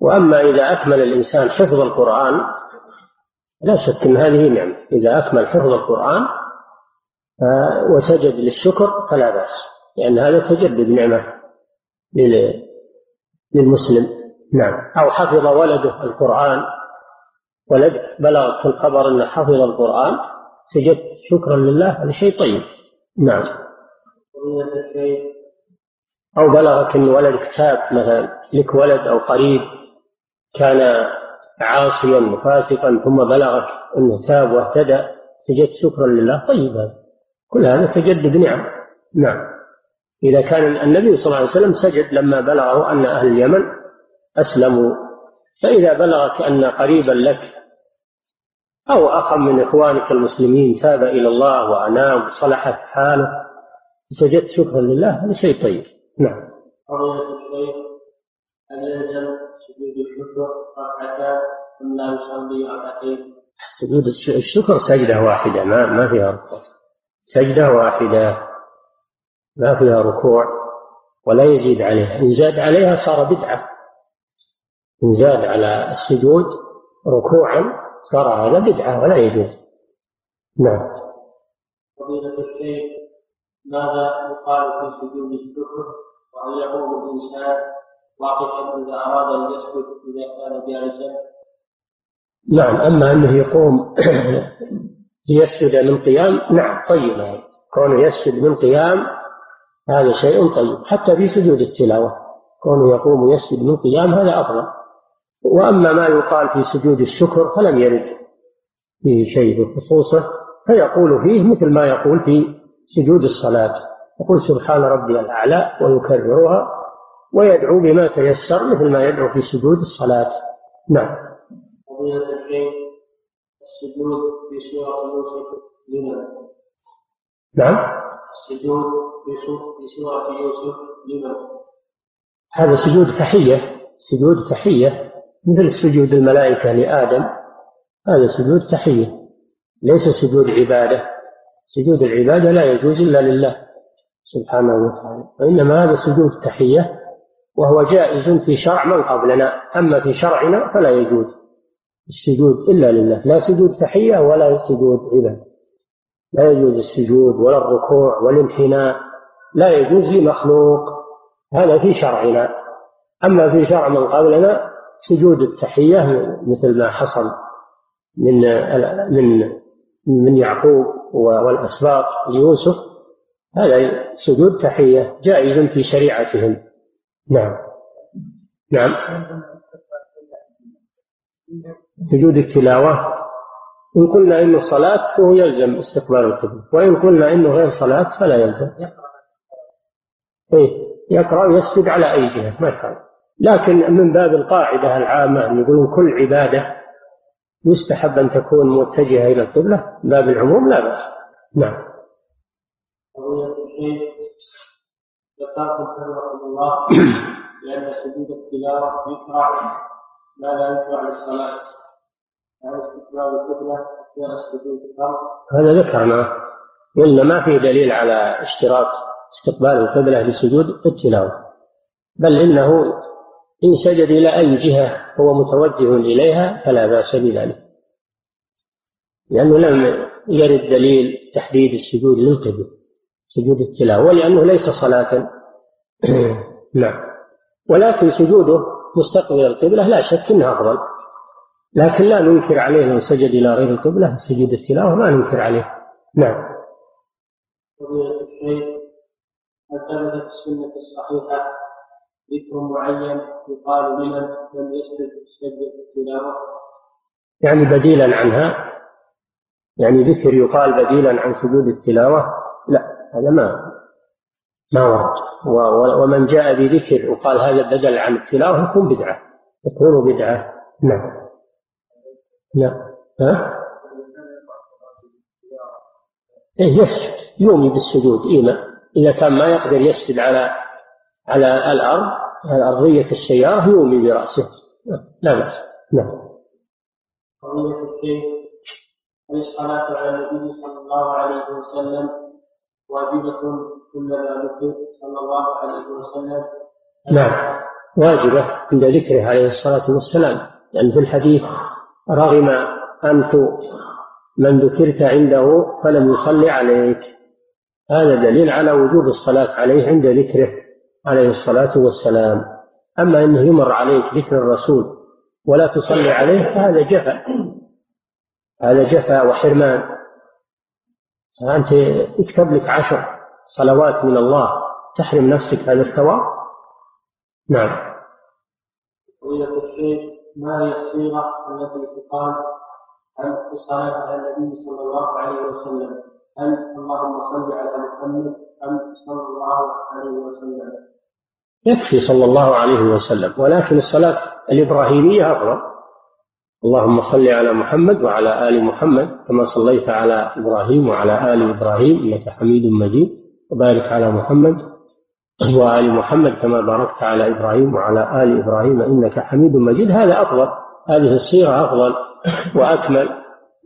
وأما إذا أكمل الإنسان حفظ القرآن لا شك أن هذه نعمة. إذا أكمل حفظ القرآن وسجد للشكر فلا بأس. لأن هذا تجدد نعمة للمسلم. نعم. أو حفظ ولده القرآن. ولد بلغ في الخبر أنه حفظ القرآن. سجدت شكرا لله هذا شيء طيب. نعم. أو بلغك أن ولد كتاب مثلا لك ولد أو قريب كان عاصيا وفاسقا ثم بلغك أنه تاب واهتدى سجدت شكرا لله. طيب كل هذا تجدد نعم نعم. إذا كان النبي صلى الله عليه وسلم سجد لما بلغه أن أهل اليمن أسلموا. فإذا بلغك أن قريبا لك أو أخا من إخوانك المسلمين تاب إلى الله وأنام وصلحت حاله سجدت شكرا لله. هذا شيء طيب. نعم. هل يلزم سجود الشكر ركعتان لا يصلي ركعتين؟ سجود الشكر سجدة واحدة ما ما فيها ركعة سجدة واحدة ما فيها ركوع ولا يزيد عليها. إن زاد عليها صار بدعة. إن زاد على السجود ركوعا صار هذا بدعة ولا يجوز. نعم. فضيلة الشيخ ماذا يقال في سجود الشكر وهل يقوم الإنسان واقفا إذا أراد أن يسجد إذا كان جالسا. نعم أما أنه يقوم ليسجد من قيام نعم طيب كونه يسجد من قيام هذا شيء طيب حتى في سجود التلاوة كونه يقوم ويسجد من قيام هذا أفضل. وأما ما يقال في سجود الشكر فلم يرد فيه شيء بخصوصه فيقول فيه مثل ما يقول في سجود الصلاة. يقول سبحان ربي الأعلى ويكررها ويدعو بما تيسر مثل ما يدعو في سجود الصلاة. نعم. السجود في سورة يوسف نعم. السجود في سورة يوسف لمن؟ هذا سجود تحية. سجود تحية مثل سجود الملائكة لآدم. هذا سجود تحية. ليس سجود عبادة. سجود العبادة لا يجوز إلا لله سبحانه وتعالى وإنما هذا سجود تحية وهو جائز في شرع من قبلنا أما في شرعنا فلا يجوز السجود إلا لله لا سجود تحية ولا سجود عبادة لا يجوز السجود ولا الركوع والانحناء لا يجوز لمخلوق هذا في شرعنا أما في شرع من قبلنا سجود التحية مثل ما حصل من من من يعقوب والأسباط ليوسف هذا سجود تحية جائز في شريعتهم. نعم. نعم. سجود التلاوة إن قلنا إنه صلاة فهو يلزم استقبال القبلة وإن قلنا إنه غير صلاة فلا يلزم. إيه يقرأ ويسجد على أي جهة ما يفعل لكن من باب القاعدة العامة يقولون كل عبادة يستحب أن تكون متجهة إلى القبلة باب العموم لا بأس. نعم. ذكرتم رحمه الله لأن سجود التلاوة يكره ما لا يكره للصلاة هذا ذكرنا قلنا ما في دليل على اشتراط استقبال القبلة لسجود التلاوة بل إنه إن سجد إلى أي جهة هو متوجه إليها فلا بأس بذلك. لأنه لم يرد دليل تحديد السجود للقبلة سجود التلاوة ولأنه ليس صلاة. نعم. ولكن سجوده مستقبل القبلة لا شك أنه أفضل. لكن لا ننكر عليه لو سجد إلى غير القبلة سجود التلاوة ما ننكر عليه. نعم. في السنة الصحيحة. ذكر معين يقال لمن لم يسجد سجد التلاوة؟ يعني بديلا عنها؟ يعني ذكر يقال بديلا عن سجود التلاوة؟ لا هذا ما ما ورد. ومن جاء بذكر وقال هذا بدل عن التلاوة يكون بدعة يكون بدعة. نعم. نعم. ها؟ إيه يسجد يومي بالسجود إيما إذا كان ما يقدر يسجد على على الأرض على أرضية السيارة يومي برأسه. لا بأس. نعم قضية الشيخ هل الصلاة على النبي صلى الله عليه وسلم واجبة كلما ذكر؟ صلى الله عليه وسلم. نعم. واجبة عند ذكره عليه الصلاة والسلام. لأن يعني في الحديث رغم أنف من ذكرت عنده فلم يصلي عليك. هذا دليل على وجوب الصلاة عليه عند ذكره. عليه الصلاة والسلام. أما أنه يمر عليك ذكر الرسول ولا تصلي عليه فهذا جفا هذا جفا وحرمان. فأنت اكتب لك عشر صلوات من الله تحرم نفسك هذا الثواب؟ نعم. ما هي الصيغة التي تقال عن الصلاة على النبي صلى الله عليه وسلم؟ هل اللهم صل على محمد أم صلى الله عليه وسلم. يكفي صلى الله عليه وسلم ولكن الصلاة الإبراهيمية أفضل اللهم صل على محمد وعلى آل محمد كما صليت على إبراهيم وعلى آل إبراهيم إنك حميد مجيد وبارك على محمد وآل محمد كما باركت على إبراهيم وعلى آل إبراهيم إنك حميد مجيد. هذا أفضل هذه الصيغة أفضل وأكمل.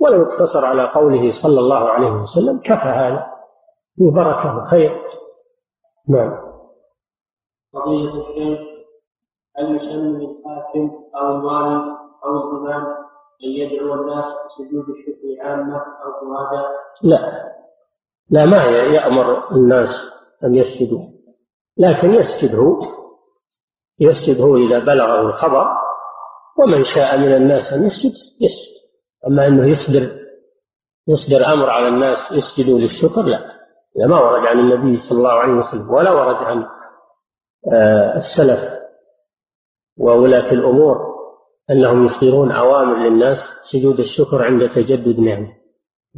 ولو اقتصر على قوله صلى الله عليه وسلم كفى هذا. فيه بركة وخير نعم. قضية الشيخ هل يسن للحاكم أو الوالي أو الإمام أن يدعو الناس بسجود الشكر عامة أو فرادى؟ لا. لا ما يأمر الناس أن يسجدوا. لكن يسجد هو يسجد هو إذا بلغه الخبر ومن شاء من الناس أن يسجد يسجد. أما أنه يصدر يصدر أمر على الناس يسجدوا للشكر لا. لا ما ورد عن النبي صلى الله عليه وسلم ولا ورد عن السلف وولاة الأمور أنهم يصدرون أوامر للناس سجود الشكر عند تجدد نعمة.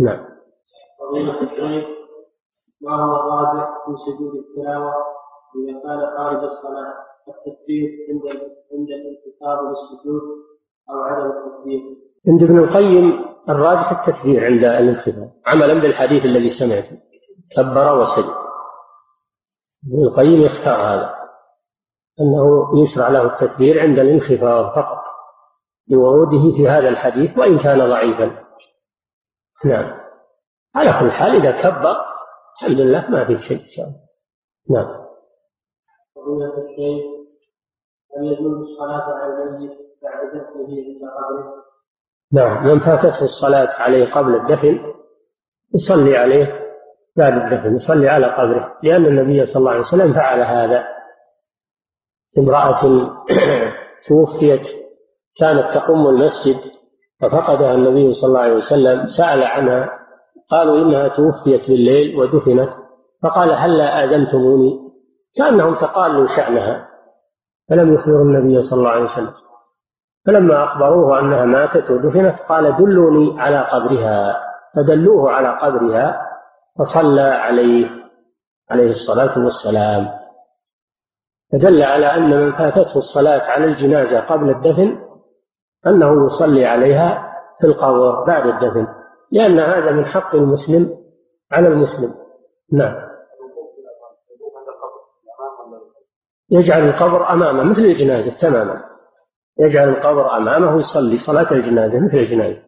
نعم. ما هو الراجح في سجود التلاوة إذا كان خارج الصلاة التكبير عند عند الانتقال للسجود أو عدم التكبير عند ابن القيم الراجح التكبير عند الانخفاض عملا بالحديث الذي سمعته كبر وسجد. ابن القيم يختار هذا. أنه يشرع له التكبير عند الانخفاض فقط لوروده في هذا الحديث وإن كان ضعيفا. نعم. على كل حال إذا كبر الحمد لله ما في شيء إن شاء الله. نعم. فضيلة الشيخ هل يجوز الصلاة على الميت بعد دفنه عند قبره؟ نعم. من فاتته الصلاة عليه قبل الدفن يصلي عليه بعد الدفن يصلي على قبره لأن النبي صلى الله عليه وسلم فعل هذا. امرأة توفيت كانت تقوم المسجد ففقدها النبي صلى الله عليه وسلم سأل عنها قالوا إنها توفيت بالليل ودفنت فقال هلا آذنتموني؟ كأنهم تقالوا شأنها فلم يخبروا النبي صلى الله عليه وسلم. فلما أخبروه أنها ماتت ودفنت قال دلوني على قبرها فدلوه على قبرها فصلى عليه عليه الصلاة والسلام. فدل على أن من فاتته الصلاة على الجنازة قبل الدفن أنه يصلي عليها في القبر بعد الدفن لأن هذا من حق المسلم على المسلم. نعم. يجعل القبر أمامه مثل الجنازة تماما. يجعل القبر أمامه ويصلي صلاة الجنازة مثل الجنازة.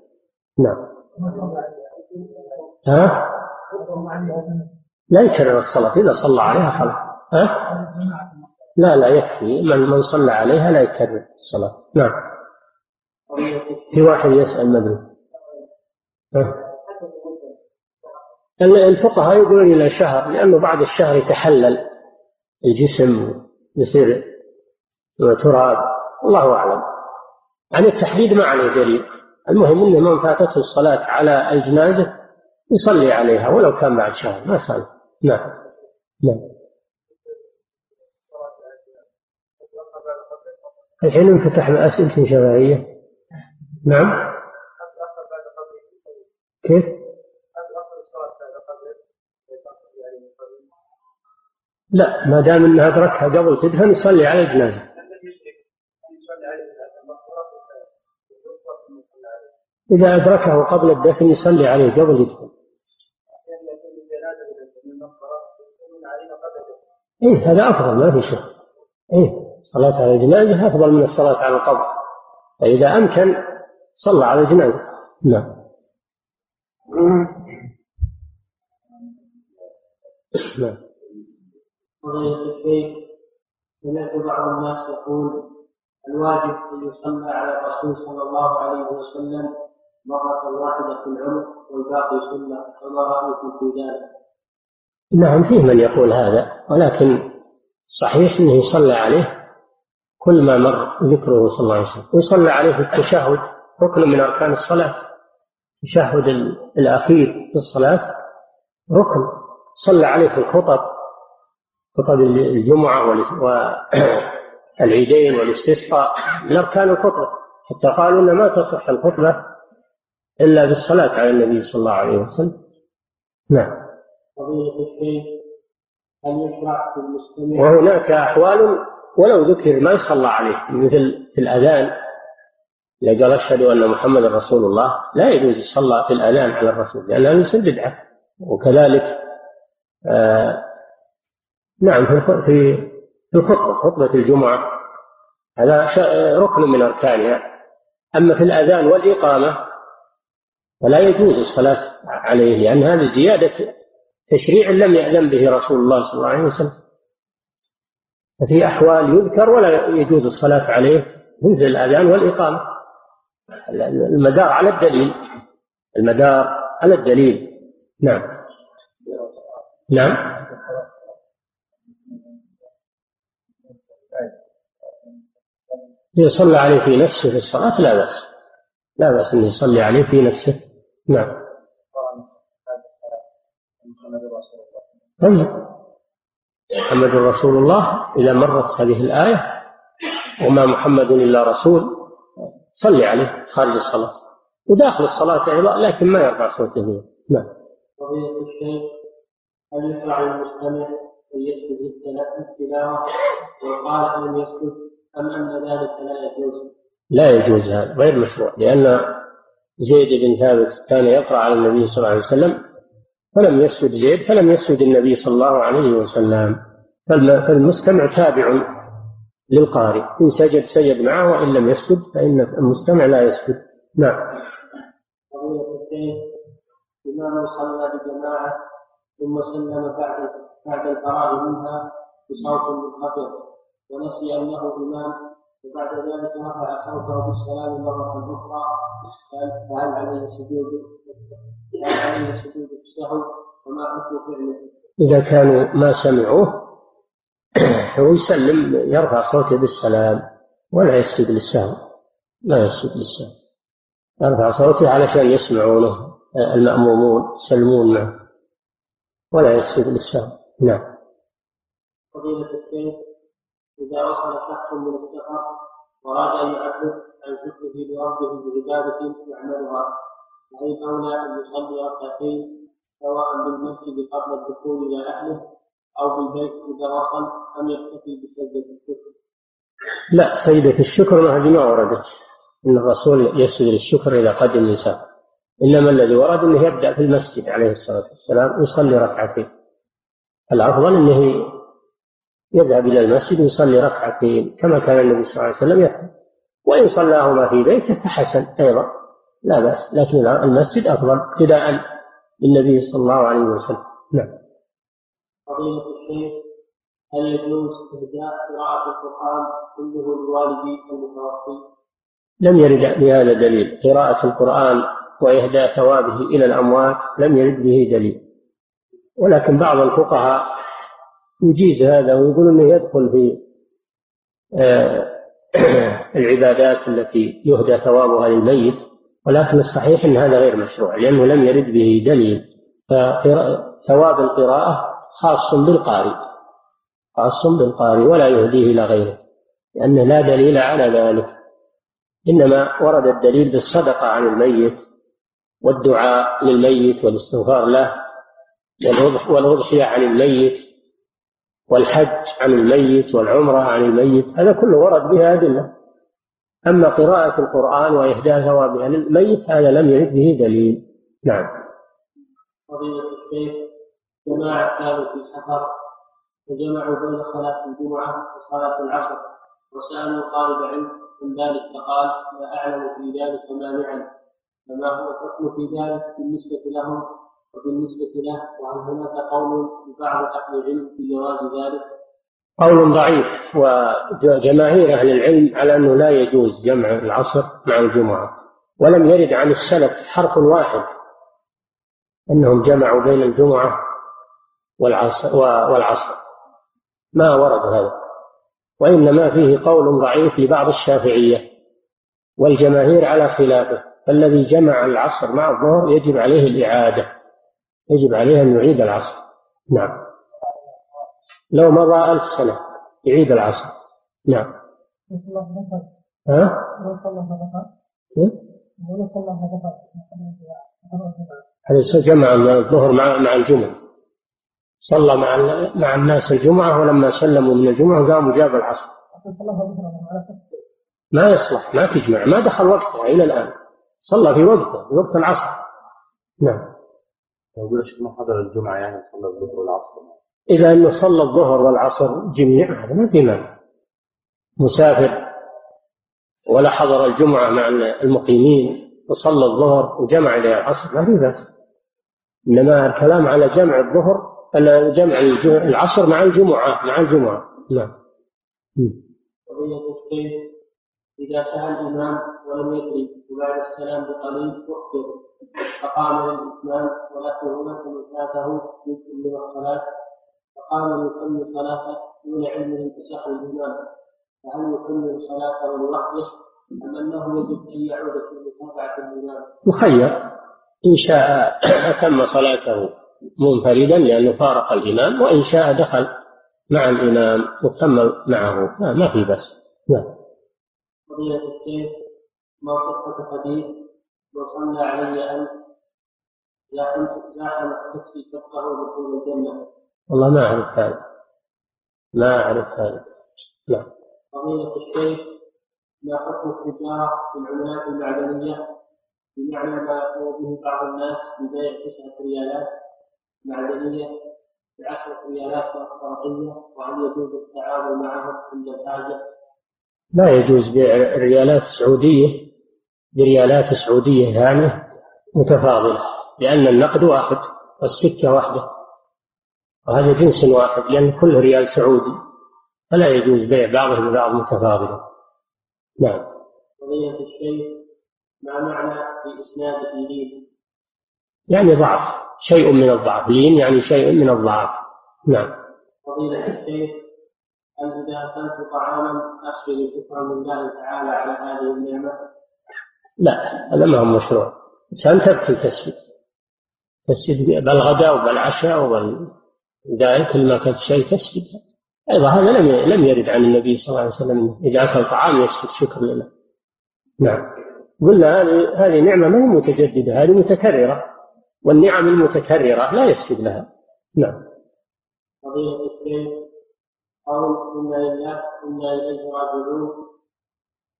نعم. ها؟ لا يكرر الصلاة إذا صلى عليها خلاص. ها؟ لا لا يكفي. من من صلى عليها لا يكرر الصلاة. نعم. في واحد يسأل مدري. الفقهاء يقولون إلى شهر لأنه بعد الشهر يتحلل. الجسم يصير تراب. الله أعلم. عن التحديد ما عليه دليل. المهم أن من فاتته الصلاة على الجنازة يصلي عليها ولو كان بعد شهر ما صار نعم. نعم. الحين انفتح أسئلة شرعية. نعم. كيف؟ لا ما دام إنها أدركها قبل تدفن يصلي على الجنازة. إذا أدركه قبل الدفن يصلي عليه قبل يدفن. إيه هذا أفضل ما في شك. إيه. الصلاة على الجنازة أفضل من الصلاة على القبر. فإذا أمكن صلى على الجنازة نعم. نعم. سمعت بعض الناس يقول الواجب أن يصلى على الرسول صلى الله عليه وسلم مرة واحدة في العمر والباقي سنة. فما رأيكم في ذلك؟ نعم فيه من يقول هذا ولكن صحيح أنه يصلى عليه كل ما مر ذكره صلى الله عليه وسلم. ويصلى عليه التشهد ركن من أركان الصلاة. التشهد الأخير في الصلاة ركن. صلى عليه في الخطب خطب الجمعة والعيدين والاستسقاء من أركان الخطبه حتى قالوا إن ما تصح الخطبة إلا بالصلاة على النبي صلى الله عليه وسلم. نعم. وهناك أحوال ولو ذكر ما يصلى عليه مثل في الأذان إذا قال أشهد أن محمد رسول الله لا يجوز يصلى في الأذان على الرسول لأنها مثل بدعة. وكذلك آه نعم في في الخطبة خطبة الجمعة هذا ركن من أركانها. أما في الأذان والإقامة فلا يجوز الصلاة عليه لأن هذه زيادة تشريع لم يأذن به رسول الله صلى الله عليه وسلم. ففي أحوال يذكر ولا يجوز الصلاة عليه مثل الأذان والإقامة. المدار على الدليل. المدار على الدليل. نعم. نعم. إذا صلى عليه في نفسه في الصلاة لا بأس. لا بأس أن يصلي عليه في نفسه. نعم. طيب. محمد رسول الله إذا مرت هذه الآية وما محمد إلا رسول صلي عليه خارج الصلاة. وداخل الصلاة أيضا لكن ما يرفع صوته. نعم. قضية الشيخ هل يشرع المستمع أن يسجد التلاوة وقال أن يسجد أم أن ذلك لا يجوز؟ لا يجوز هذا غير مشروع لأن زيد بن ثابت كان يقرأ على النبي صلى الله عليه وسلم فلم يسجد زيد فلم يسجد النبي صلى الله عليه وسلم. فالمستمع تابع للقارئ. إن سجد سجد معه وإن لم يسجد فإن المستمع لا يسجد. نعم. إمام صلى بجماعة ثم سلم بعد بعد الفراغ منها بصوت منخفض ونسي أنه إمام وبعد ذلك رفع صوته بالسلام مرة أخرى فهل عليه سجود هل عليه سجود السهو وما حكم فعله؟ إذا كانوا ما سمعوه هو يسلم يرفع صوته بالسلام ولا يسجد للسهو. لا يسجد للسهو. يرفع صوته علشان يسمعونه المأمومون يسلمون معه. ولا يسجد للسهو. نعم. فضيلة الشيخ إذا وصل شخص من السفر وأراد أن يعبد عن شكره لربه بعبادة يعملها فإن أولى أن يصلي ركعتين سواء بالمسجد قبل الدخول إلى أهله أو بالبيت إذا وصل أم يكتفي بسجدة الشكر؟ لا سجدة الشكر هذه ما وردت. إن الرسول يسجد الشكر إذا قدم الإنسان إنما الذي ورد أنه يبدأ في المسجد عليه الصلاة والسلام ويصلي ركعتين. الأفضل أنه يذهب إلى المسجد ويصلي ركعتين كما كان النبي صلى الله عليه وسلم يفعل. وإن صلاهما في بيته فحسن أيضا لا بأس. لكن المسجد أفضل ابتداء بالنبي صلى الله عليه وسلم. نعم. فضيلة الشيخ هل يجوز إهداء قراءة القرآن كله لوالدي المتوفي؟ لم يرد بهذا دليل. قراءة القرآن وإهداء ثوابه إلى الأموات لم يرد به دليل. ولكن بعض الفقهاء يجيز هذا ويقول إنه يدخل في آه، العبادات التي يهدى ثوابها للميت ولكن الصحيح إن هذا غير مشروع لأنه لم يرد به دليل. فثواب القراءة خاص بالقارئ خاص بالقارئ ولا يهديه إلى غيره لأنه لا دليل على ذلك. إنما ورد الدليل بالصدقة عن الميت والدعاء للميت والاستغفار له والأضحية عن الميت والحج عن الميت والعمرة عن الميت هذا كله ورد بها أدلة. أما قراءة القرآن وإهداء ثوابها للميت هذا لم يرد به دليل. نعم. فضيلة الشيخ جماعة كانوا في سفر فجمعوا بين صلاة الجمعة وصلاة العصر وسألوا طالب علم من ذلك فقال لا أعلم في ذلك مانعا فما هو الحكم في ذلك بالنسبة لهم؟ وبالنسبة له وهل هناك قول لبعض أهل العلم في جواز ذلك؟ قول ضعيف وجماهير أهل العلم على أنه لا يجوز جمع العصر مع الجمعة ولم يرد عن السلف حرف واحد أنهم جمعوا بين الجمعة والعصر والعصر. ما ورد هذا. وإنما فيه قول ضعيف لبعض الشافعية والجماهير على خلافه. فالذي جمع العصر مع الظهر يجب عليه الإعادة. يجب عليه أن يعيد العصر. نعم. لو مضى ألف سنة يعيد العصر. نعم. ها؟ هذا جمع الظهر مع مع الجمعة. صلى مع مع الناس الجمعة ولما سلموا من الجمعة قاموا جاب العصر. ما يصلح ما تجمع ما دخل وقتها إلى الآن. صلى في وقته في وقت العصر. نعم. يقول حضر الجمعة يعني صلى الظهر والعصر؟ إذا أنه صلى الظهر والعصر جميع هذا ما في مانع. مسافر ولا حضر الجمعة مع المقيمين وصلى الظهر وجمع إلى العصر ما في بأس. إنما الكلام على جمع الظهر جمع العصر مع الجمعة مع الجمعة. نعم. إذا سأل الإمام ولم يدري وبعد السلام بقليل أخبر فقام للإتمام ولكن هناك من فاته جزء من الصلاة. فقام يكمل صلاته دون علمه بسهو الإمام فهل يكمل صلاته لوحده أم أنه يجب أن يعود في متابعة الإمام؟ مخير. إن شاء أتم صلاته منفردا لأنه فارق الإمام وإن شاء دخل مع الإمام وكمل معه. ما في بس. نعم. فضيلة الشيخ ما صحة حديث؟ وصلى علي أنت زاحم زاحم كتفي كفه دخول الجنة. والله ما أعرف هذا. ما أعرف هذا. نعم فضيلة الشيخ ما حكم التجارة في العملات المعدنية؟ بمعنى ما يقوم به بعض الناس ببيع تسعة ريالات معدنية بعشرة ريالات ورقية وهل يجوز التعامل معهم عند الحاجة؟ لا يجوز بيع الريالات السعودية بريالات سعودية ثانية متفاضلة لأن النقد واحد والسكة واحدة. وهذا جنس واحد لأن كل ريال سعودي فلا يجوز بيع بعضه ببعض متفاضلا نعم. قضية الشيء ما معنى في إسناد لين يعني ضعف شيء من الضعف. لين يعني شيء من الضعف. نعم. فضيلة الشيخ هل إذا أكلت طعاما أخبر شكرا لله تعالى على هذه النعمة؟ لا هذا ما هو مشروع. الإنسان تبكي تسجد تسجد بالغداء وبالعشاء وبالدائم كل ما كانت شيء تسجد أيضا هذا لم لم يرد عن النبي صلى الله عليه وسلم إذا أكل طعام يسجد. شكر لله. نعم. قلنا هذه هذه نعمة ما هي متجددة هذه متكررة. والنعم المتكررة لا يسجد لها. نعم. الشيخ قول إنا لله إنا إليه راجعون.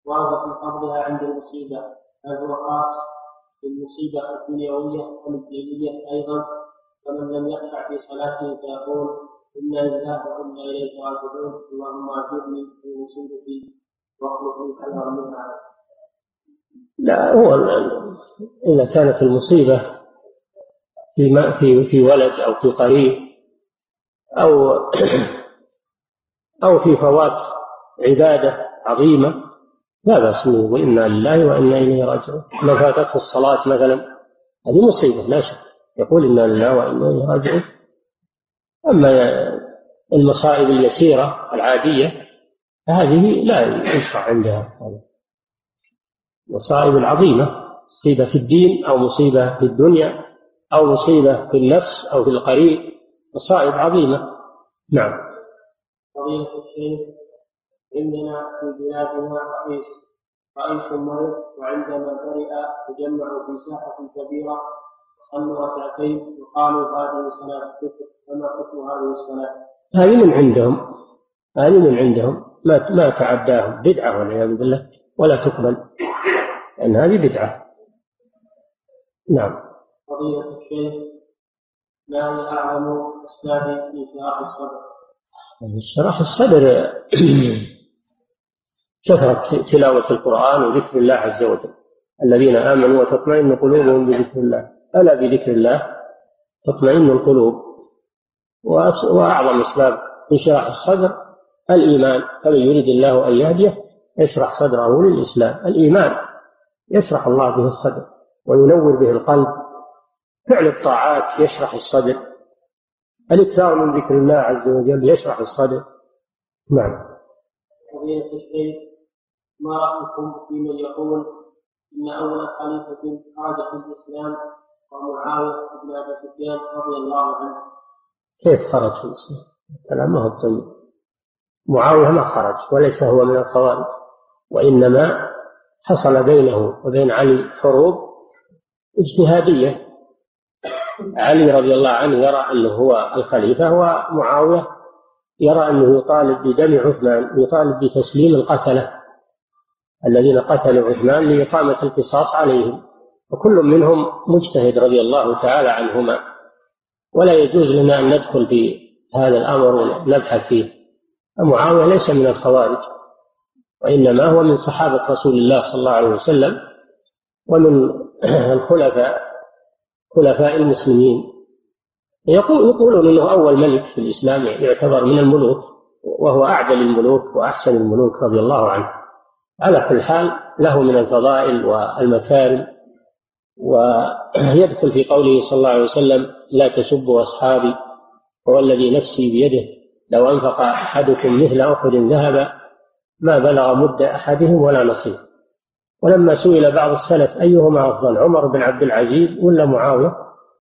ورد في قبضها عند المصيبة. خاص بالمصيبة الدنيوية أم الدينية أيضا فمن لم يخشع في صلاته فيقول إنا لله وإنا إليه راجعون. اللهم أجرني في مصيبتي واخلق لي خيرا منها. لا هو إذا كانت المصيبة في في في ولد أو في قريب أو أو في فوات عبادة عظيمة لا بأس أن يقول إنا لله وإنا إليه راجعون. لو فاتته الصلاة مثلا هذه مصيبة لا شك. يقول إنا لله وإنا إليه راجعون. أما المصائب اليسيرة العادية فهذه لا يشرع عندها. المصائب العظيمة مصيبة في الدين أو مصيبة في الدنيا أو مصيبة في النفس أو في القريب. مصائب عظيمة. نعم. عندنا في بلادنا رئيس رئيس مريض وعندما برئ تجمعوا في ساحة كبيرة صلوا ركعتين وقالوا هذه صلاة الكفر فما حكم هذه الصلاة؟ هذه من عندهم. هذه من عندهم. ما ما تعداهم. بدعة والعياذ بالله. ولا تقبل. لأن هذه بدعة. نعم. فضيلة الشيخ هي أعظم أسباب انشراح الصدر؟ انشراح الصدر. كثرة تلاوة القرآن وذكر الله عز وجل. الذين آمنوا وتطمئن قلوبهم بذكر الله. ألا بذكر الله؟ تطمئن القلوب. وأعظم أسباب انشراح الصدر الإيمان. فمن يريد الله أن يهديه يشرح صدره للإسلام. الإيمان. يشرح الله به الصدر وينور به القلب. فعل الطاعات يشرح الصدر. الإكثار من ذكر الله عز وجل يشرح الصدر. نعم. ما رأيكم في من يقول إن أول خليفة خرج في الإسلام ومعاوية بن أبي سفيان رضي الله عنه. كيف خرج في الإسلام؟ كلام هو طيب معاوية ما خرج وليس هو من الخوارج وإنما حصل بينه وبين علي حروب اجتهادية. علي رضي الله عنه يرى أنه هو الخليفة ومعاوية يرى أنه يطالب بدم عثمان يطالب بتسليم القتلة. الذين قتلوا عثمان لإقامة القصاص عليهم وكل منهم مجتهد رضي الله تعالى عنهما. ولا يجوز لنا أن ندخل في هذا الأمر ونبحث فيه. معاوية ليس من الخوارج وإنما هو من صحابة رسول الله صلى الله عليه وسلم ومن الخلفاء خلفاء المسلمين. يقول يقولون إنه أول ملك في الإسلام يعتبر من الملوك وهو أعدل الملوك وأحسن الملوك رضي الله عنه. على كل حال له من الفضائل والمكارم ويدخل في قوله صلى الله عليه وسلم لا تسبوا أصحابي هو الذي نفسي بيده لو أنفق أحدكم مثل أحد ذهبا ما بلغ مد أحدهم ولا نصيب. ولما سئل بعض السلف أيهما أفضل عمر بن عبد العزيز ولا معاوية؟